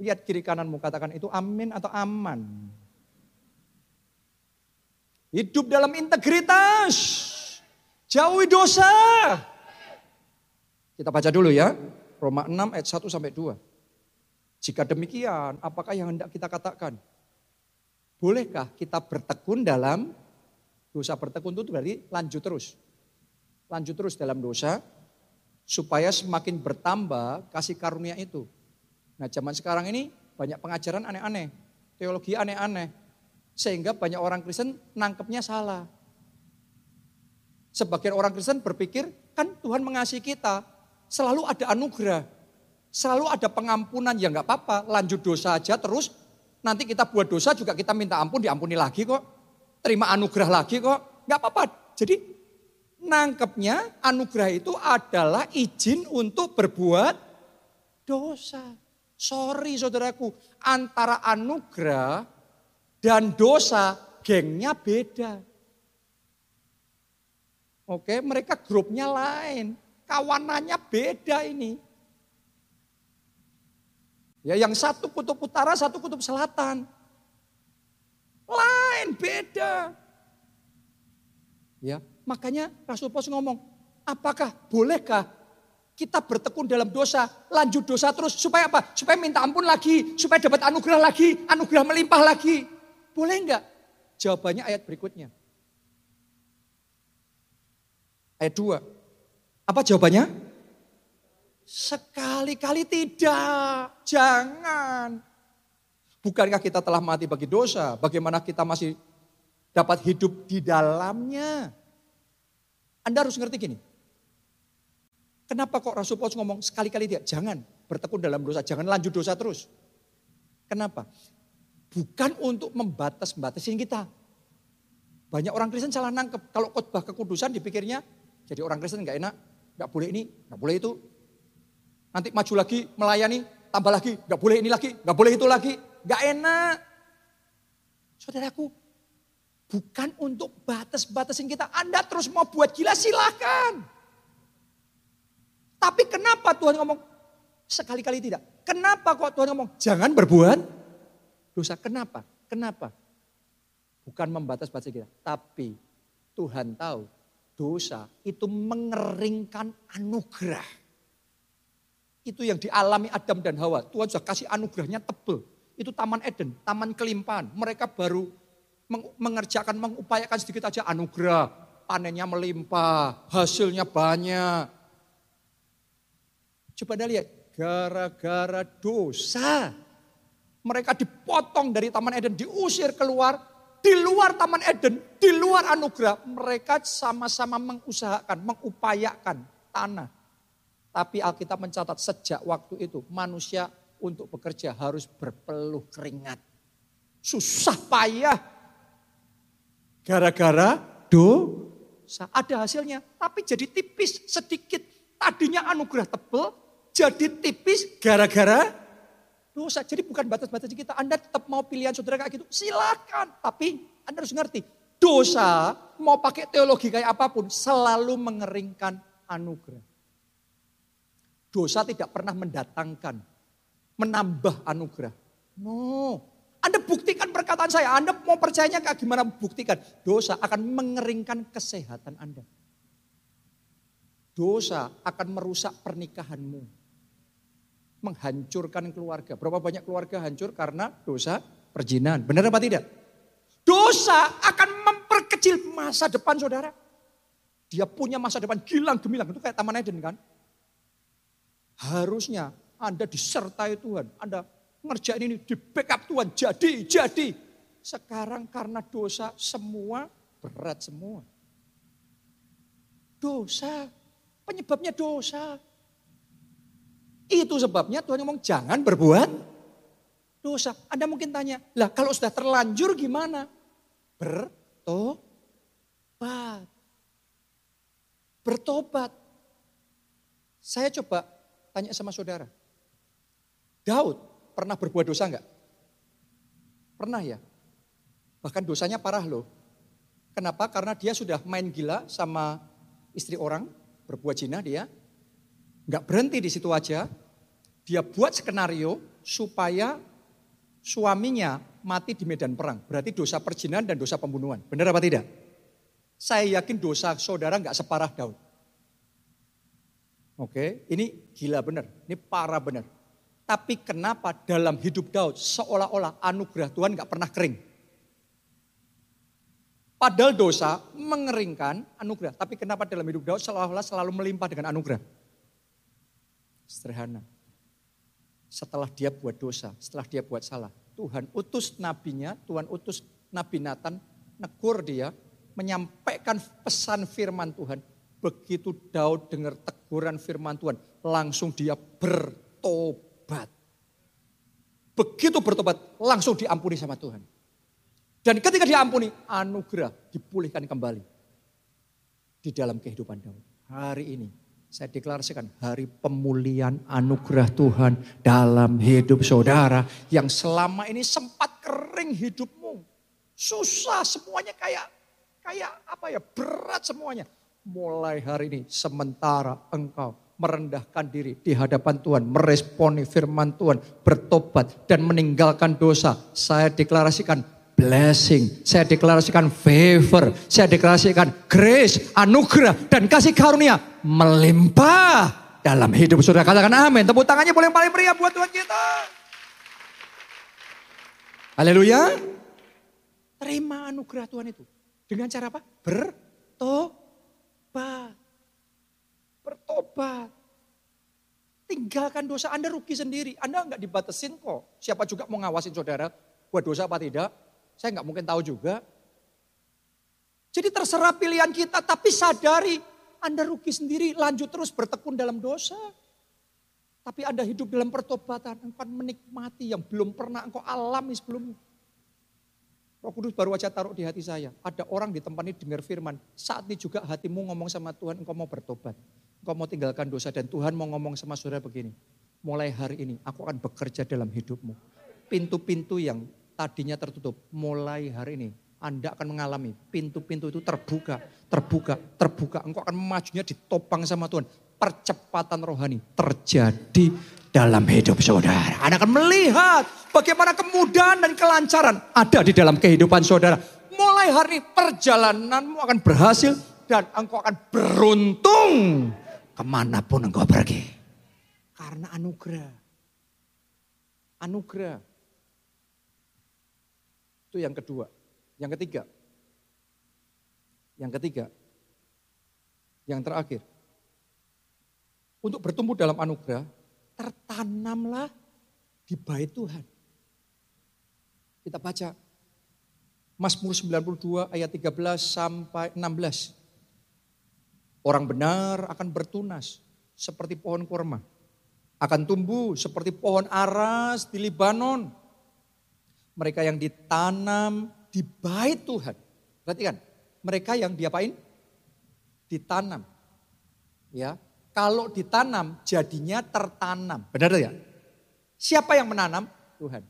[SPEAKER 1] Lihat kiri kananmu katakan itu amin atau aman. Hidup dalam integritas. Jauhi dosa. Kita baca dulu ya. Roma 6 ayat 1 sampai 2. Jika demikian, apakah yang hendak kita katakan? Bolehkah kita bertekun dalam dosa bertekun itu berarti lanjut terus lanjut terus dalam dosa supaya semakin bertambah kasih karunia itu. Nah zaman sekarang ini banyak pengajaran aneh-aneh, teologi aneh-aneh. Sehingga banyak orang Kristen nangkepnya salah. Sebagian orang Kristen berpikir kan Tuhan mengasihi kita, selalu ada anugerah, selalu ada pengampunan, ya nggak apa-apa, lanjut dosa aja terus nanti kita buat dosa juga kita minta ampun, diampuni lagi kok. Terima anugerah lagi kok, nggak apa-apa. Jadi nangkepnya anugerah itu adalah izin untuk berbuat dosa. Sorry saudaraku, antara anugerah dan dosa gengnya beda. Oke, mereka grupnya lain, kawanannya beda ini. Ya, yang satu kutub utara, satu kutub selatan. Lain, beda. Ya, Makanya Rasul Paulus ngomong, apakah bolehkah kita bertekun dalam dosa, lanjut dosa terus supaya apa? Supaya minta ampun lagi, supaya dapat anugerah lagi, anugerah melimpah lagi. Boleh enggak? Jawabannya ayat berikutnya. Ayat 2. Apa jawabannya? Sekali-kali tidak. Jangan. Bukankah kita telah mati bagi dosa? Bagaimana kita masih dapat hidup di dalamnya? Anda harus ngerti gini. Kenapa kok Rasul Paulus ngomong sekali-kali dia jangan bertekun dalam dosa, jangan lanjut dosa terus. Kenapa? Bukan untuk membatas-batasin kita. Banyak orang Kristen salah nangkep. Kalau khotbah kekudusan dipikirnya jadi orang Kristen nggak enak, nggak boleh ini, nggak boleh itu. Nanti maju lagi melayani, tambah lagi, nggak boleh ini lagi, nggak boleh itu lagi, nggak enak. Saudaraku, Bukan untuk batas-batasin kita. Anda terus mau buat gila silahkan. Tapi kenapa Tuhan ngomong sekali-kali tidak? Kenapa kok Tuhan ngomong jangan berbuat dosa? Kenapa? Kenapa? Bukan membatas-batasi kita. Tapi Tuhan tahu dosa itu mengeringkan anugerah. Itu yang dialami Adam dan Hawa. Tuhan sudah kasih anugerahnya tebel. Itu taman Eden, taman kelimpahan. Mereka baru mengerjakan, mengupayakan sedikit aja anugerah. Panennya melimpah, hasilnya banyak. Coba Anda lihat, gara-gara dosa. Mereka dipotong dari Taman Eden, diusir keluar. Di luar Taman Eden, di luar anugerah. Mereka sama-sama mengusahakan, mengupayakan tanah. Tapi Alkitab mencatat sejak waktu itu manusia untuk bekerja harus berpeluh keringat. Susah payah Gara-gara dosa. Ada hasilnya, tapi jadi tipis sedikit. Tadinya anugerah tebel, jadi tipis gara-gara dosa. Jadi bukan batas-batas kita. Anda tetap mau pilihan saudara kayak gitu, silakan. Tapi Anda harus ngerti, dosa mau pakai teologi kayak apa pun selalu mengeringkan anugerah. Dosa tidak pernah mendatangkan, menambah anugerah. No, anda buktikan perkataan saya. Anda mau percayanya kayak gimana buktikan. Dosa akan mengeringkan kesehatan Anda. Dosa akan merusak pernikahanmu. Menghancurkan keluarga. Berapa banyak keluarga hancur karena dosa perjinan. Benar apa tidak? Dosa akan memperkecil masa depan saudara. Dia punya masa depan gilang gemilang. Itu kayak Taman Eden kan. Harusnya Anda disertai Tuhan. Anda ngerjain ini di backup Tuhan. Jadi, jadi. Sekarang karena dosa semua berat semua. Dosa Penyebabnya dosa. Itu sebabnya Tuhan ngomong jangan berbuat dosa. Anda mungkin tanya, lah kalau sudah terlanjur gimana? Bertobat. Bertobat. Saya coba tanya sama saudara. Daud pernah berbuat dosa enggak? Pernah ya? Bahkan dosanya parah loh. Kenapa? Karena dia sudah main gila sama istri orang, berbuat zina dia. Nggak berhenti di situ aja. Dia buat skenario supaya suaminya mati di medan perang. Berarti dosa perjinan dan dosa pembunuhan. Benar apa tidak? Saya yakin dosa saudara nggak separah Daud. Oke, ini gila benar. Ini parah benar. Tapi kenapa dalam hidup Daud seolah-olah anugerah Tuhan nggak pernah kering? Padahal dosa mengeringkan anugerah. Tapi kenapa dalam hidup Daud seolah-olah selalu melimpah dengan anugerah? Sederhana. Setelah dia buat dosa, setelah dia buat salah. Tuhan utus nabinya, Tuhan utus Nabi Nathan, negur dia, menyampaikan pesan firman Tuhan. Begitu Daud dengar teguran firman Tuhan, langsung dia bertobat. Begitu bertobat, langsung diampuni sama Tuhan. Dan ketika diampuni, anugerah dipulihkan kembali di dalam kehidupan Daud. Hari ini saya deklarasikan hari pemulihan anugerah Tuhan dalam hidup saudara yang selama ini sempat kering hidupmu. Susah semuanya kayak kayak apa ya berat semuanya. Mulai hari ini sementara engkau merendahkan diri di hadapan Tuhan, meresponi firman Tuhan, bertobat dan meninggalkan dosa. Saya deklarasikan blessing. Saya deklarasikan favor. Saya deklarasikan grace, anugerah, dan kasih karunia melimpah dalam hidup saudara. Katakan amin. Tepuk tangannya boleh paling pria buat Tuhan kita. Haleluya. Terima anugerah Tuhan itu. Dengan cara apa? Bertobat. Bertobat. Tinggalkan dosa Anda rugi sendiri. Anda nggak dibatasin kok. Siapa juga mau ngawasin saudara buat dosa apa tidak. Saya nggak mungkin tahu juga. Jadi terserah pilihan kita, tapi sadari Anda rugi sendiri, lanjut terus bertekun dalam dosa. Tapi Anda hidup dalam pertobatan, engkau menikmati yang belum pernah engkau alami sebelumnya. Roh Kudus baru aja taruh di hati saya. Ada orang di tempat ini dengar firman. Saat ini juga hatimu ngomong sama Tuhan, engkau mau bertobat. Engkau mau tinggalkan dosa dan Tuhan mau ngomong sama saudara begini. Mulai hari ini aku akan bekerja dalam hidupmu. Pintu-pintu yang tadinya tertutup, mulai hari ini Anda akan mengalami pintu-pintu itu terbuka, terbuka, terbuka. Engkau akan majunya ditopang sama Tuhan. Percepatan rohani terjadi dalam hidup saudara. Anda akan melihat bagaimana kemudahan dan kelancaran ada di dalam kehidupan saudara. Mulai hari ini perjalananmu akan berhasil dan engkau akan beruntung ke mana pun engkau pergi. Karena anugerah. Anugerah. Itu yang kedua. Yang ketiga. Yang ketiga. Yang terakhir. Untuk bertumbuh dalam anugerah, tertanamlah di bait Tuhan. Kita baca Mazmur 92 ayat 13 sampai 16. Orang benar akan bertunas seperti pohon kurma. Akan tumbuh seperti pohon aras di Libanon mereka yang ditanam di bait Tuhan. Perhatikan, mereka yang diapain? Ditanam. Ya, kalau ditanam jadinya tertanam. Benar ya? Siapa yang menanam? Tuhan.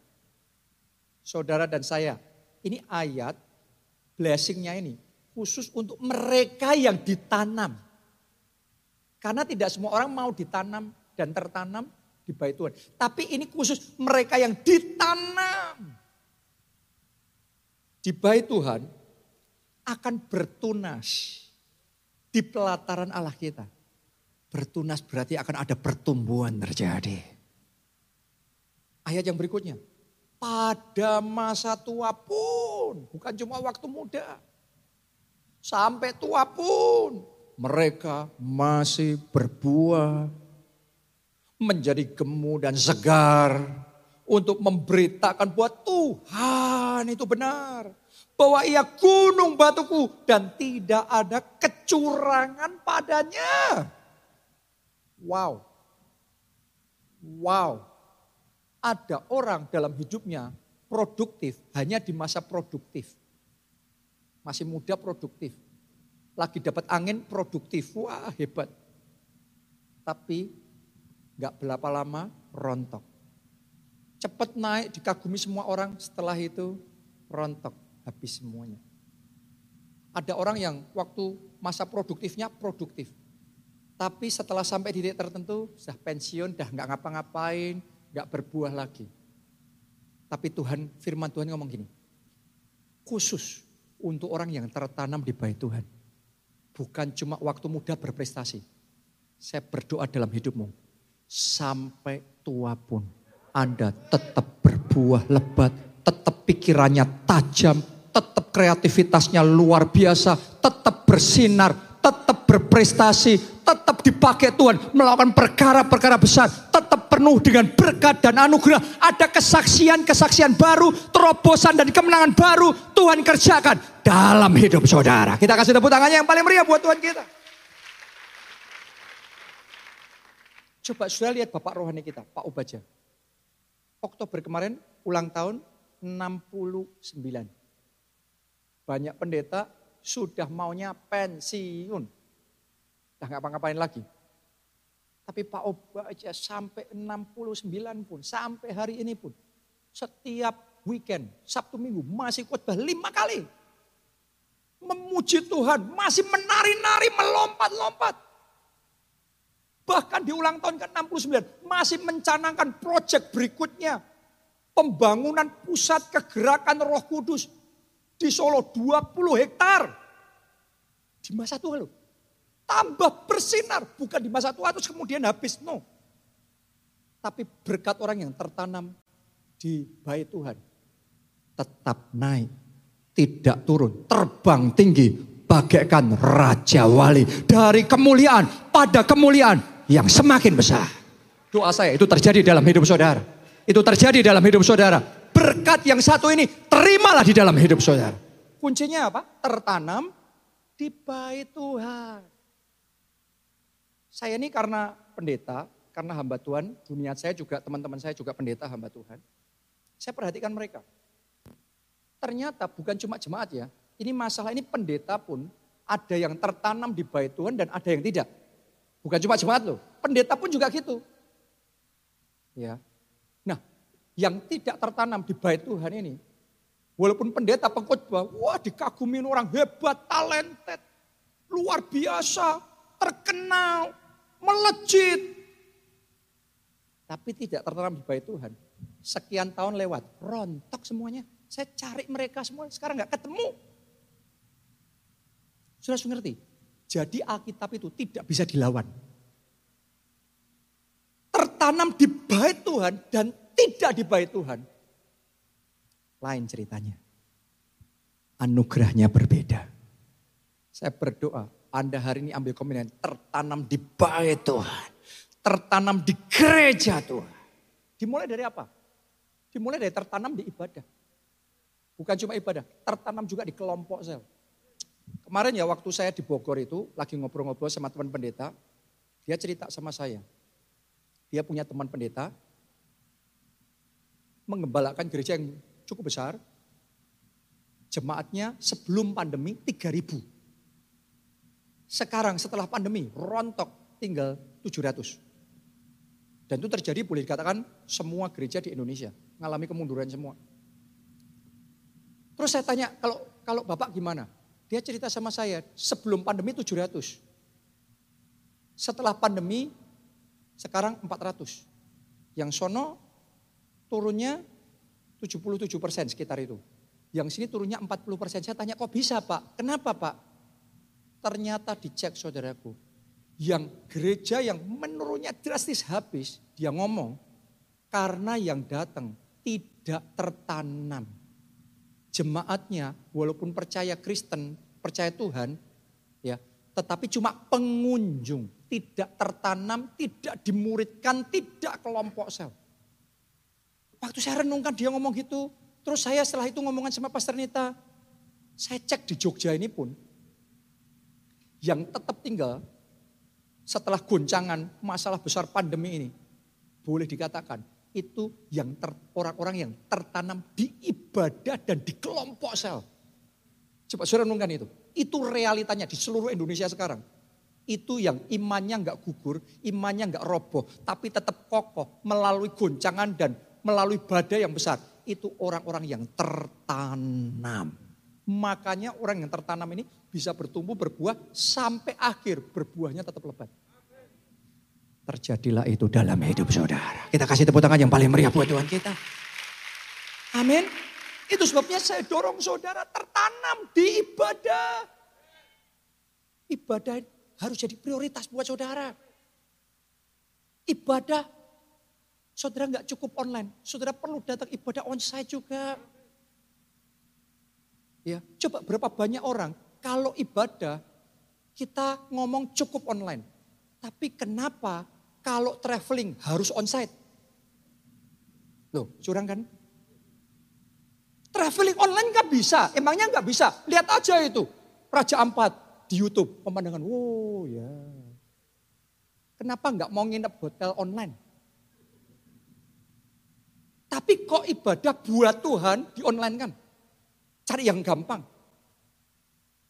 [SPEAKER 1] Saudara dan saya, ini ayat blessingnya ini khusus untuk mereka yang ditanam. Karena tidak semua orang mau ditanam dan tertanam di bait Tuhan. Tapi ini khusus mereka yang ditanam. Di bait Tuhan akan bertunas di pelataran Allah kita. Bertunas berarti akan ada pertumbuhan terjadi. Ayat yang berikutnya. Pada masa tua pun, bukan cuma waktu muda. Sampai tua pun mereka masih berbuah menjadi gemu dan segar untuk memberitakan bahwa Tuhan itu benar. Bahwa ia gunung batuku dan tidak ada kecurangan padanya. Wow. Wow. Ada orang dalam hidupnya produktif hanya di masa produktif. Masih muda produktif lagi dapat angin produktif, wah hebat. Tapi nggak berapa lama rontok. Cepat naik dikagumi semua orang, setelah itu rontok, habis semuanya. Ada orang yang waktu masa produktifnya produktif. Tapi setelah sampai di titik tertentu, sudah pensiun, dah nggak ngapa-ngapain, nggak berbuah lagi. Tapi Tuhan, firman Tuhan ngomong gini, khusus untuk orang yang tertanam di bait Tuhan bukan cuma waktu muda berprestasi. Saya berdoa dalam hidupmu. Sampai tua pun Anda tetap berbuah lebat. Tetap pikirannya tajam. Tetap kreativitasnya luar biasa. Tetap bersinar. Tetap berprestasi. Tetap dipakai Tuhan. Melakukan perkara-perkara besar. Tetap penuh dengan berkat dan anugerah. Ada kesaksian-kesaksian baru. Terobosan dan kemenangan baru. Tuhan kerjakan dalam hidup saudara. Kita kasih tepuk tangannya yang paling meriah buat Tuhan kita. Coba sudah lihat Bapak rohani kita, Pak Ubaja. Oktober kemarin ulang tahun 69. Banyak pendeta sudah maunya pensiun. Dah nggak ngapain lagi. Tapi Pak Obaja sampai 69 pun, sampai hari ini pun. Setiap weekend, Sabtu Minggu masih khotbah lima kali memuji Tuhan, masih menari-nari, melompat-lompat. Bahkan di ulang tahun ke-69 masih mencanangkan proyek berikutnya. Pembangunan pusat kegerakan roh kudus di Solo 20 hektar. Di masa tua loh. Tambah bersinar, bukan di masa tua terus kemudian habis. No. Tapi berkat orang yang tertanam di bait Tuhan tetap naik tidak turun, terbang tinggi bagaikan raja wali dari kemuliaan pada kemuliaan yang semakin besar. Doa saya itu terjadi dalam hidup saudara. Itu terjadi dalam hidup saudara. Berkat yang satu ini terimalah di dalam hidup saudara. Kuncinya apa? Tertanam di bait Tuhan. Saya ini karena pendeta, karena hamba Tuhan, dunia saya juga, teman-teman saya juga pendeta hamba Tuhan. Saya perhatikan mereka. Ternyata bukan cuma jemaat ya. Ini masalah ini pendeta pun ada yang tertanam di bait Tuhan dan ada yang tidak. Bukan cuma jemaat loh. Pendeta pun juga gitu. Ya. Nah, yang tidak tertanam di bait Tuhan ini, walaupun pendeta pengkhotbah, wah dikagumin orang hebat, talented, luar biasa, terkenal, melejit. Tapi tidak tertanam di bait Tuhan. Sekian tahun lewat, rontok semuanya. Saya cari mereka semua, sekarang nggak ketemu. Sudah ngerti? Jadi Alkitab itu tidak bisa dilawan. Tertanam di bait Tuhan dan tidak di bait Tuhan. Lain ceritanya. Anugerahnya berbeda. Saya berdoa, Anda hari ini ambil komitmen tertanam di bait Tuhan. Tertanam di gereja Tuhan. Dimulai dari apa? Dimulai dari tertanam di ibadah. Bukan cuma ibadah, tertanam juga di kelompok sel. Kemarin ya waktu saya di Bogor itu lagi ngobrol-ngobrol sama teman pendeta, dia cerita sama saya. Dia punya teman pendeta, mengembalakan gereja yang cukup besar. Jemaatnya sebelum pandemi 3000. Sekarang setelah pandemi rontok tinggal 700. Dan itu terjadi boleh dikatakan semua gereja di Indonesia mengalami kemunduran semua. Terus saya tanya, kalau kalau Bapak gimana? Dia cerita sama saya, sebelum pandemi 700. Setelah pandemi sekarang 400. Yang sono turunnya 77 persen sekitar itu. Yang sini turunnya 40 persen. Saya tanya kok bisa Pak? Kenapa Pak? Ternyata dicek saudaraku. Yang gereja yang menurunnya drastis habis. Dia ngomong karena yang datang tidak tertanam. Jemaatnya walaupun percaya Kristen, percaya Tuhan, ya, tetapi cuma pengunjung, tidak tertanam, tidak dimuridkan, tidak kelompok sel. Waktu saya renungkan dia ngomong gitu, terus saya setelah itu ngomongan sama Pastor Nita, saya cek di Jogja ini pun, yang tetap tinggal setelah goncangan masalah besar pandemi ini, boleh dikatakan itu yang orang-orang yang tertanam di ibadah dan di kelompok sel. Coba saudara renungkan itu. Itu realitanya di seluruh Indonesia sekarang. Itu yang imannya nggak gugur, imannya nggak roboh, tapi tetap kokoh melalui goncangan dan melalui badai yang besar. Itu orang-orang yang tertanam. Makanya orang yang tertanam ini bisa bertumbuh berbuah sampai akhir berbuahnya tetap lebat. Terjadilah itu dalam hidup saudara. Kita kasih tepuk tangan yang paling meriah buat Tuhan kita. Amin. Itu sebabnya saya dorong saudara tertanam di ibadah. Ibadah harus jadi prioritas buat saudara. Ibadah Saudara nggak cukup online, saudara perlu datang ibadah onsite juga. Ya, coba berapa banyak orang kalau ibadah kita ngomong cukup online. Tapi kenapa kalau traveling harus onsite? Loh, curang kan? Traveling online nggak bisa, emangnya nggak bisa. Lihat aja itu, Raja Ampat di YouTube, pemandangan, wow ya. Kenapa nggak mau nginep hotel online? Tapi kok ibadah buat Tuhan di online kan? Cari yang gampang.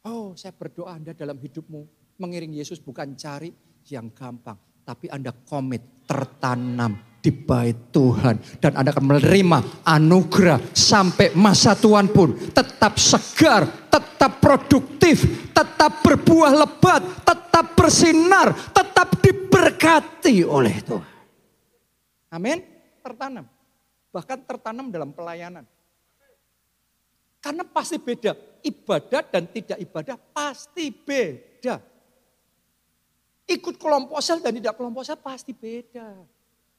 [SPEAKER 1] Oh saya berdoa Anda dalam hidupmu mengiring Yesus bukan cari yang gampang. Tapi Anda komit tertanam di bait Tuhan. Dan Anda akan menerima anugerah sampai masa Tuhan pun. Tetap segar, tetap produktif, tetap berbuah lebat, tetap bersinar, tetap diberkati oleh Tuhan. Amin. Tertanam bahkan tertanam dalam pelayanan. Karena pasti beda, ibadah dan tidak ibadah pasti beda. Ikut kelompok sel dan tidak kelompok sel pasti beda.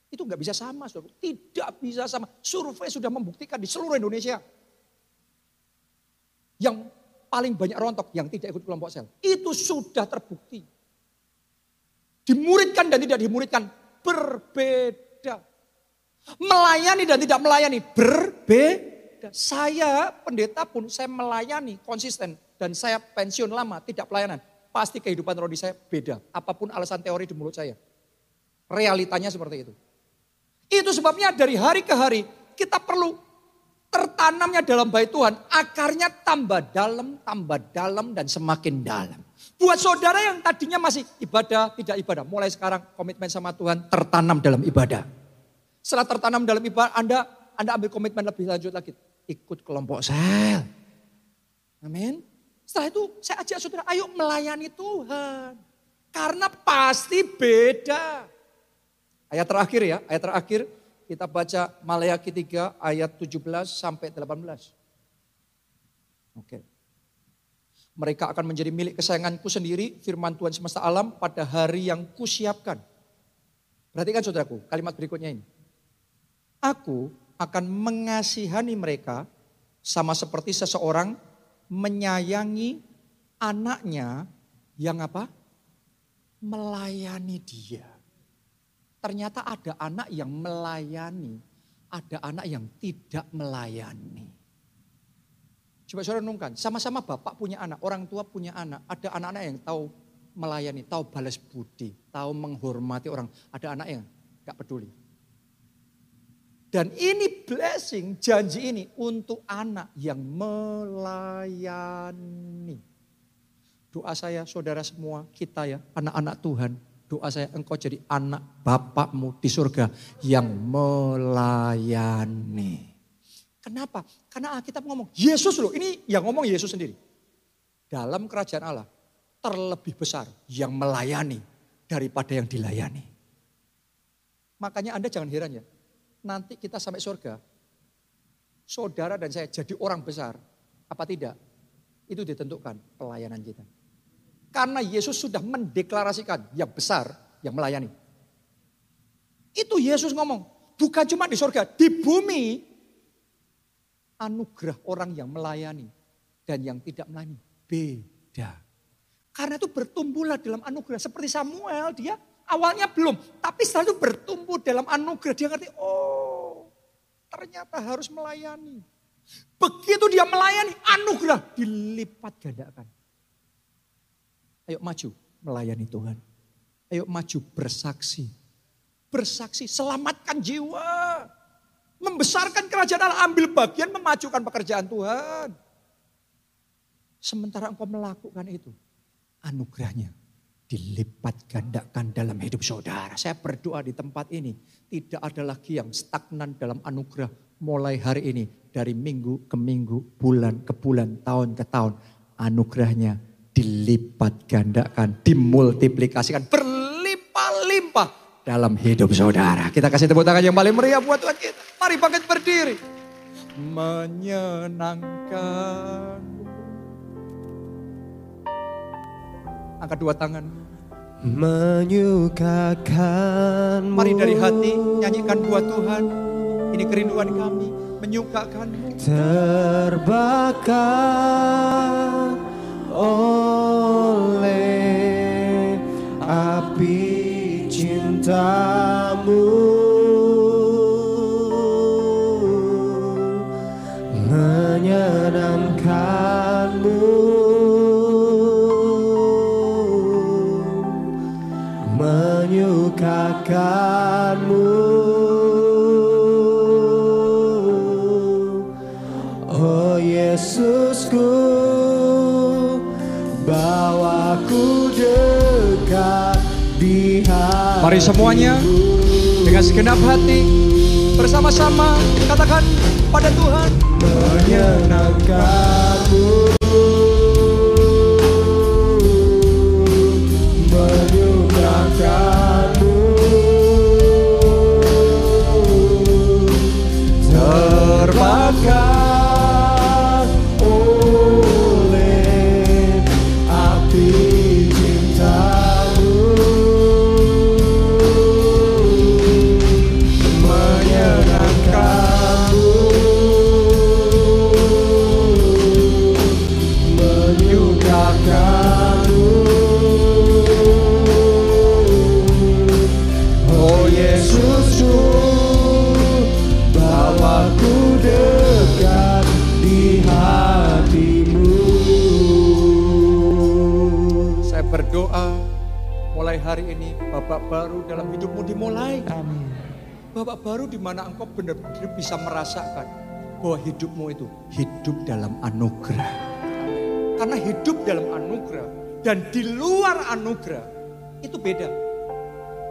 [SPEAKER 1] Itu nggak bisa sama, saudara. Tidak bisa sama. Survei sudah membuktikan di seluruh Indonesia. Yang paling banyak rontok yang tidak ikut kelompok sel. Itu sudah terbukti. Dimuridkan dan tidak dimuridkan berbeda. Melayani dan tidak melayani berbeda. Saya pendeta pun saya melayani konsisten dan saya pensiun lama tidak pelayanan. Pasti kehidupan rohani saya beda. Apa pun alasan teori di mulut saya. Realitanya seperti itu. Itu sebabnya dari hari ke hari kita perlu tertanamnya dalam bait Tuhan. Akarnya tambah dalam, tambah dalam dan semakin dalam. Buat saudara yang tadinya masih ibadah, tidak ibadah. Mulai sekarang komitmen sama Tuhan tertanam dalam ibadah. Setelah tertanam dalam ibadah, Anda Anda ambil komitmen lebih lanjut lagi. Ikut kelompok sel. Amin. Setelah itu saya ajak saudara, ayo melayani Tuhan. Karena pasti beda. Ayat terakhir ya, ayat terakhir kita baca Malayaki 3 ayat 17 sampai 18. Oke. Mereka akan menjadi milik kesayanganku sendiri, firman Tuhan semesta alam pada hari yang kusiapkan. Perhatikan saudaraku, kalimat berikutnya ini. Aku akan mengasihani mereka sama seperti seseorang menyayangi anaknya yang apa? Melayani dia. Ternyata ada anak yang melayani, ada anak yang tidak melayani. Coba saudara renungkan, sama-sama bapak punya anak, orang tua punya anak. Ada anak-anak yang tahu melayani, tahu balas budi, tahu menghormati orang. Ada anak yang gak peduli. Dan ini blessing, janji ini untuk anak yang melayani. Doa saya saudara semua, kita ya, anak-anak Tuhan. Doa saya engkau jadi anak bapakmu di surga yang melayani. Kenapa? Karena Alkitab ngomong, Yesus loh, ini yang ngomong Yesus sendiri. Dalam kerajaan Allah terlebih besar yang melayani daripada yang dilayani. Makanya Anda jangan heran ya, nanti kita sampai surga, saudara dan saya jadi orang besar, apa tidak? Itu ditentukan pelayanan kita. Karena Yesus sudah mendeklarasikan yang besar, yang melayani. Itu Yesus ngomong, bukan cuma di surga, di bumi anugerah orang yang melayani dan yang tidak melayani beda. Karena itu bertumbuhlah dalam anugerah. Seperti Samuel, dia awalnya belum. Tapi setelah itu bertumbuh dalam anugerah. Dia ngerti, oh ternyata harus melayani. Begitu dia melayani, anugerah dilipat gandakan. Ayo maju melayani Tuhan. Ayo maju bersaksi. Bersaksi, selamatkan jiwa. Membesarkan kerajaan Allah, ambil bagian memajukan pekerjaan Tuhan. Sementara engkau melakukan itu, anugerahnya dilipat gandakan dalam hidup saudara. Saya berdoa di tempat ini, tidak ada lagi yang stagnan dalam anugerah mulai hari ini. Dari minggu ke minggu, bulan ke bulan, tahun ke tahun. Anugerahnya dilipat gandakan, dimultiplikasikan, berlimpah-limpah dalam hidup saudara. Kita kasih tepuk tangan yang paling meriah buat Tuhan kita. Mari bangkit berdiri. Menyenangkan. Angkat dua tangan.
[SPEAKER 2] Menyukakan
[SPEAKER 1] Mari dari hati nyanyikan buat Tuhan. Ini kerinduan kami menyukakanmu.
[SPEAKER 2] terbakar oleh api cintamu menyukakanmu Oh Yesusku bawaku dekat di hatimu
[SPEAKER 1] Mari semuanya dengan segenap hati bersama-sama katakan pada Tuhan.
[SPEAKER 2] menyenangkanmu
[SPEAKER 1] dimulai.
[SPEAKER 2] Amin
[SPEAKER 1] Babak baru di mana engkau benar-benar bisa merasakan bahwa hidupmu itu hidup dalam anugerah. Karena hidup dalam anugerah dan di luar anugerah itu beda.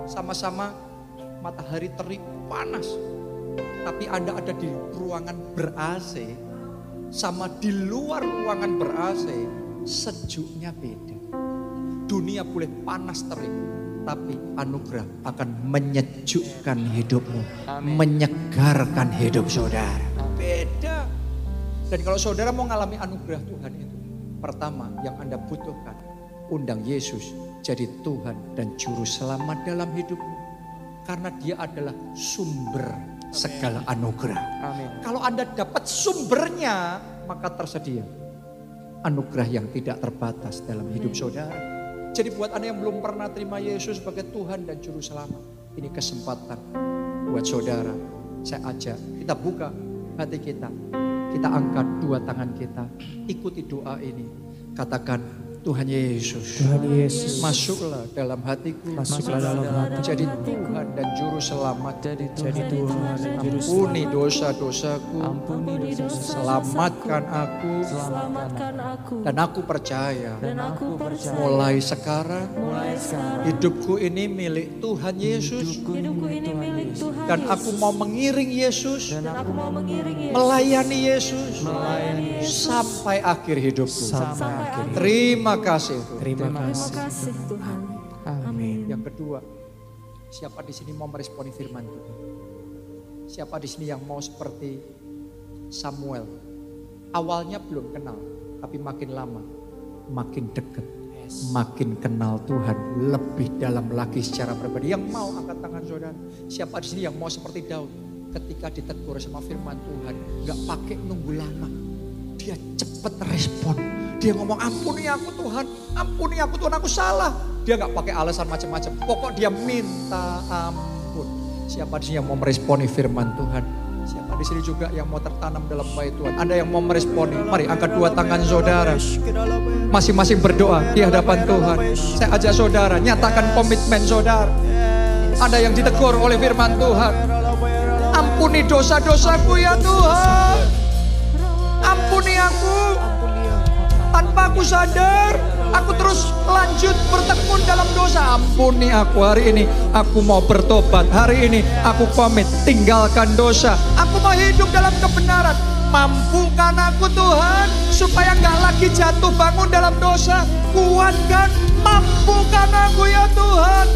[SPEAKER 1] Sama-sama matahari terik panas. Tapi Anda ada di ruangan ber-AC sama di luar ruangan ber-AC sejuknya beda. Dunia boleh panas terik, tapi anugerah akan menyejukkan hidupmu, menyegarkan hidup saudara. Beda. Dan kalau saudara mau mengalami anugerah Tuhan itu, pertama yang Anda butuhkan, undang Yesus jadi Tuhan dan Juru Selamat dalam hidupmu. Karena dia adalah sumber segala anugerah.
[SPEAKER 2] Amin
[SPEAKER 1] Kalau Anda dapat sumbernya, maka tersedia anugerah yang tidak terbatas dalam hidup saudara. Jadi buat Anda yang belum pernah terima Yesus sebagai Tuhan dan Juru Selamat, ini kesempatan buat saudara. Saya ajak, kita buka hati kita. Kita angkat dua tangan kita, ikuti doa ini. Katakan, Tuhan Yesus.
[SPEAKER 2] Tuhan Yesus.
[SPEAKER 1] Masuklah dalam hatiku.
[SPEAKER 2] Masuklah dalam hati.
[SPEAKER 1] Jadi Tuhan dan Juru Selamat.
[SPEAKER 3] Jadi
[SPEAKER 2] Jadi Tuhan dan Juru
[SPEAKER 1] Ampuni dosa-dosaku.
[SPEAKER 3] Ampuni dosa
[SPEAKER 1] Selamatkan aku.
[SPEAKER 4] Selamatkan aku
[SPEAKER 1] Dan aku percaya.
[SPEAKER 4] dan aku percaya
[SPEAKER 1] Mulai sekarang.
[SPEAKER 4] mulai sekarang
[SPEAKER 1] Hidupku ini milik Tuhan Yesus.
[SPEAKER 4] hidupku ini milik Tuhan
[SPEAKER 1] Dan aku mau mengiring Yesus.
[SPEAKER 4] dan aku mau mengiring Yesus
[SPEAKER 1] Melayani Yesus.
[SPEAKER 3] melayani
[SPEAKER 1] Sampai akhir hidupku.
[SPEAKER 3] sampai akhir.
[SPEAKER 1] Terima kasih. Tuhan.
[SPEAKER 2] Terima
[SPEAKER 4] terima
[SPEAKER 2] kasih.
[SPEAKER 4] kasih Tuhan
[SPEAKER 2] Amin.
[SPEAKER 1] Yang kedua, siapa di sini mau meresponi firman Tuhan? Siapa di sini yang mau seperti Samuel? Awalnya belum kenal, tapi makin lama makin dekat. Makin kenal Tuhan lebih dalam lagi secara pribadi. Yang mau angkat tangan saudara. Siapa di sini yang mau seperti Daud? Ketika ditegur sama firman Tuhan, nggak pakai nunggu lama. Dia cepet respon. Dia ngomong ampuni aku Tuhan, ampuni aku Tuhan, aku salah. Dia nggak pakai alasan macam-macam. Pokok dia minta ampun. Siapa di sini yang mau meresponi firman Tuhan? Siapa di sini juga yang mau tertanam dalam baik Tuhan? Ada yang mau meresponi? Mari angkat dua tangan saudara. Masing-masing berdoa di hadapan Tuhan. Saya ajak saudara, nyatakan komitmen saudara. Ada yang ditegur oleh firman Tuhan. Ampuni dosa-dosaku ya Tuhan. Ampuni aku. Tanpa aku sadar, aku terus lanjut bertekun dalam dosa. Ampuni aku hari ini. Aku mau bertobat. Hari ini aku komit tinggalkan dosa. Aku mau hidup dalam kebenaran. Mampukan aku Tuhan supaya nggak lagi jatuh bangun dalam dosa. Kuatkan, mampukan aku ya Tuhan.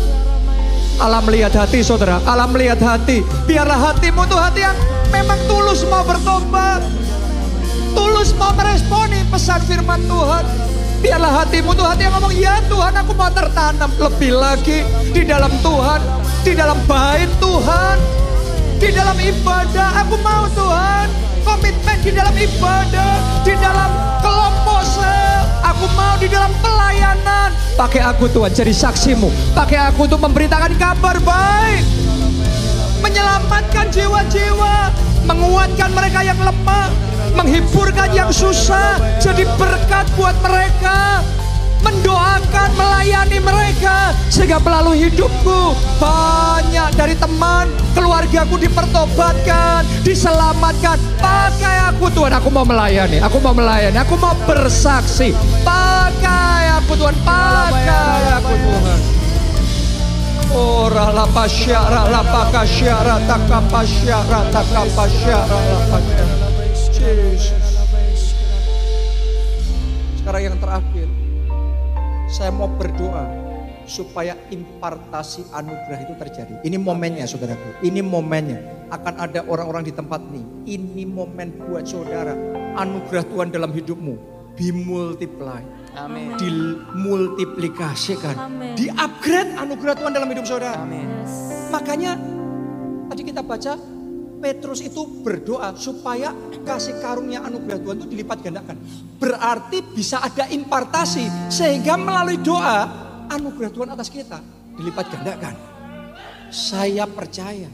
[SPEAKER 1] Allah melihat hati saudara, Allah melihat hati. Biarlah hatimu tuh hati yang memang tulus mau bertobat. Tulus mau meresponi pesan firman Tuhan. Biarlah hatimu tuh hati yang ngomong, ya Tuhan aku mau tertanam lebih lagi di dalam Tuhan. Di dalam bait Tuhan. Di dalam ibadah aku mau Tuhan. Komitmen di dalam ibadah. Di dalam kelompok sel. Aku mau di dalam pelayanan. Pakai aku Tuhan jadi saksimu. Pakai aku untuk memberitakan kabar baik. Menyelamatkan jiwa-jiwa. Menguatkan mereka yang lemah. Menghiburkan yang susah. Jadi berkat buat mereka. Mendoakan, melayani mereka. Sehingga melalui hidupku. Banyak dari teman, keluargaku dipertobatkan. Diselamatkan. Pakai aku Tuhan, aku mau melayani. Aku mau melayani, aku mau bersaksi. Pakai aku Tuhan, pakai aku Tuhan. Ora la pasyara la pakasyara takapasyara takapasyara la pasyara. Sekarang yang terakhir, saya mau berdoa supaya impartasi anugerah itu terjadi. Ini momennya saudaraku, ini momennya. Akan ada orang-orang di tempat ini. Ini momen buat saudara. Anugerah Tuhan dalam hidupmu dimultiply
[SPEAKER 3] Amin.
[SPEAKER 1] dimultiplikasikan,
[SPEAKER 4] Amin.
[SPEAKER 1] di-upgrade anugerah Tuhan dalam hidup saudara.
[SPEAKER 3] Amin.
[SPEAKER 1] Makanya tadi kita baca Petrus itu berdoa supaya kasih karunia anugerah Tuhan itu dilipat gandakan. Berarti bisa ada impartasi sehingga melalui doa anugerah Tuhan atas kita dilipat gandakan. Saya percaya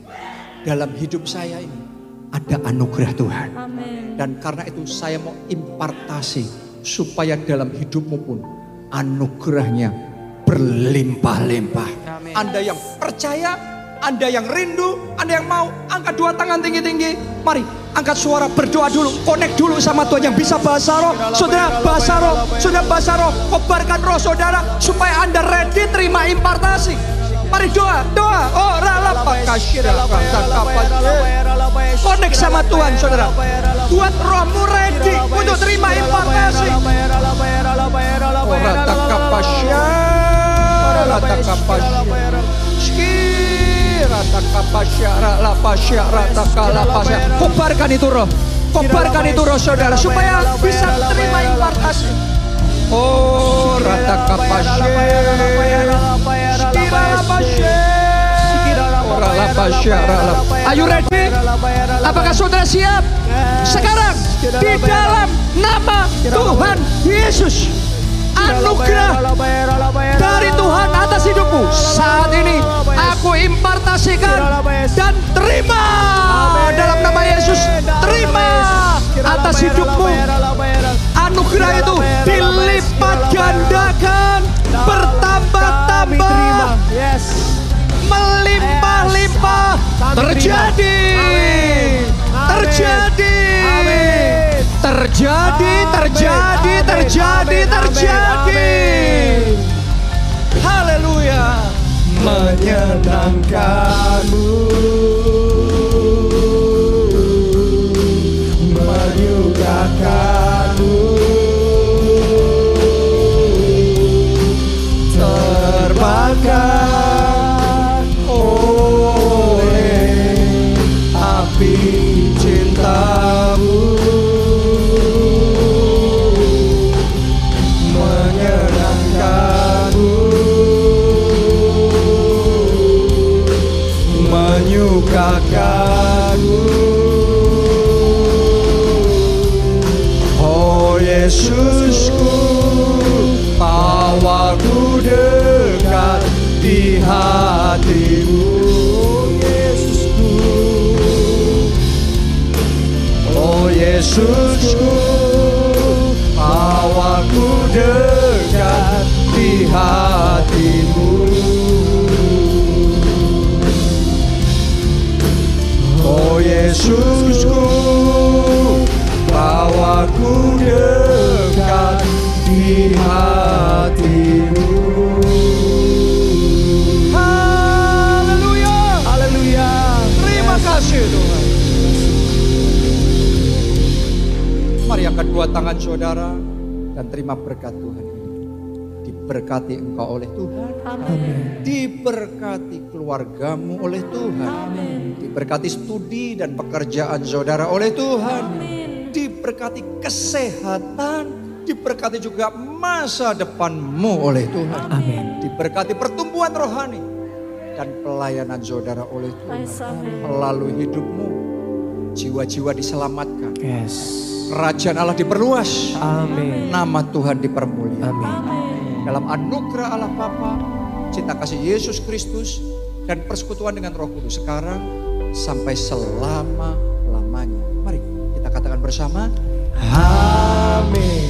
[SPEAKER 1] dalam hidup saya ini ada anugerah Tuhan. Dan karena itu saya mau impartasi supaya dalam hidupmu pun anugerahnya berlimpah-limpah. Anda yang percaya, Anda yang rindu, Anda yang mau angkat dua tangan tinggi-tinggi. Mari angkat suara berdoa dulu, connect dulu sama Tuhan yang bisa bahasa roh. Saudara bahasa roh, saudara bahasa roh, kobarkan roh saudara supaya Anda ready terima impartasi. Mari doa, doa. Oh. Connect sama Tuhan saudara. Buat rohmu ready untuk terima impartasi. Oh, rata kapasya, rata Kobarkan itu roh. Kobarkan itu roh saudara supaya bisa terima impartasi. Oh, rata kapasya. Are you ready? Apakah saudara siap? Sekarang di dalam nama Tuhan Yesus anugerah dari Tuhan atas hidupmu. Saat ini aku impartasikan dan terima dalam nama Yesus. Terima atas hidupmu. Anugerah itu dilipat gandakan bertambah-tambah melimpah-limpah terjadi terjadi. Terjadi, terjadi, terjadi, terjadi. Haleluya.
[SPEAKER 2] menyenangkanmu
[SPEAKER 1] Tuhan.
[SPEAKER 4] Amin.
[SPEAKER 1] Diberkati studi dan pekerjaan saudara oleh Tuhan.
[SPEAKER 4] Amin.
[SPEAKER 1] Diberkati kesehatan. Diberkati juga masa depanmu oleh Tuhan.
[SPEAKER 2] Amin
[SPEAKER 1] Diberkati pertumbuhan rohani. Dan pelayanan saudara oleh Tuhan.
[SPEAKER 4] Amin.
[SPEAKER 1] Melalui hidupmu. Jiwa-jiwa diselamatkan.
[SPEAKER 2] Yes
[SPEAKER 1] Kerajaan Allah diperluas.
[SPEAKER 2] Amin
[SPEAKER 1] Nama Tuhan dipermuliakan.
[SPEAKER 2] Amin
[SPEAKER 1] dalam anugerah Allah Bapa, cinta kasih Yesus Kristus, dan persekutuan dengan Roh Kudus sekarang sampai selama-lamanya. Mari kita katakan bersama,
[SPEAKER 2] Amin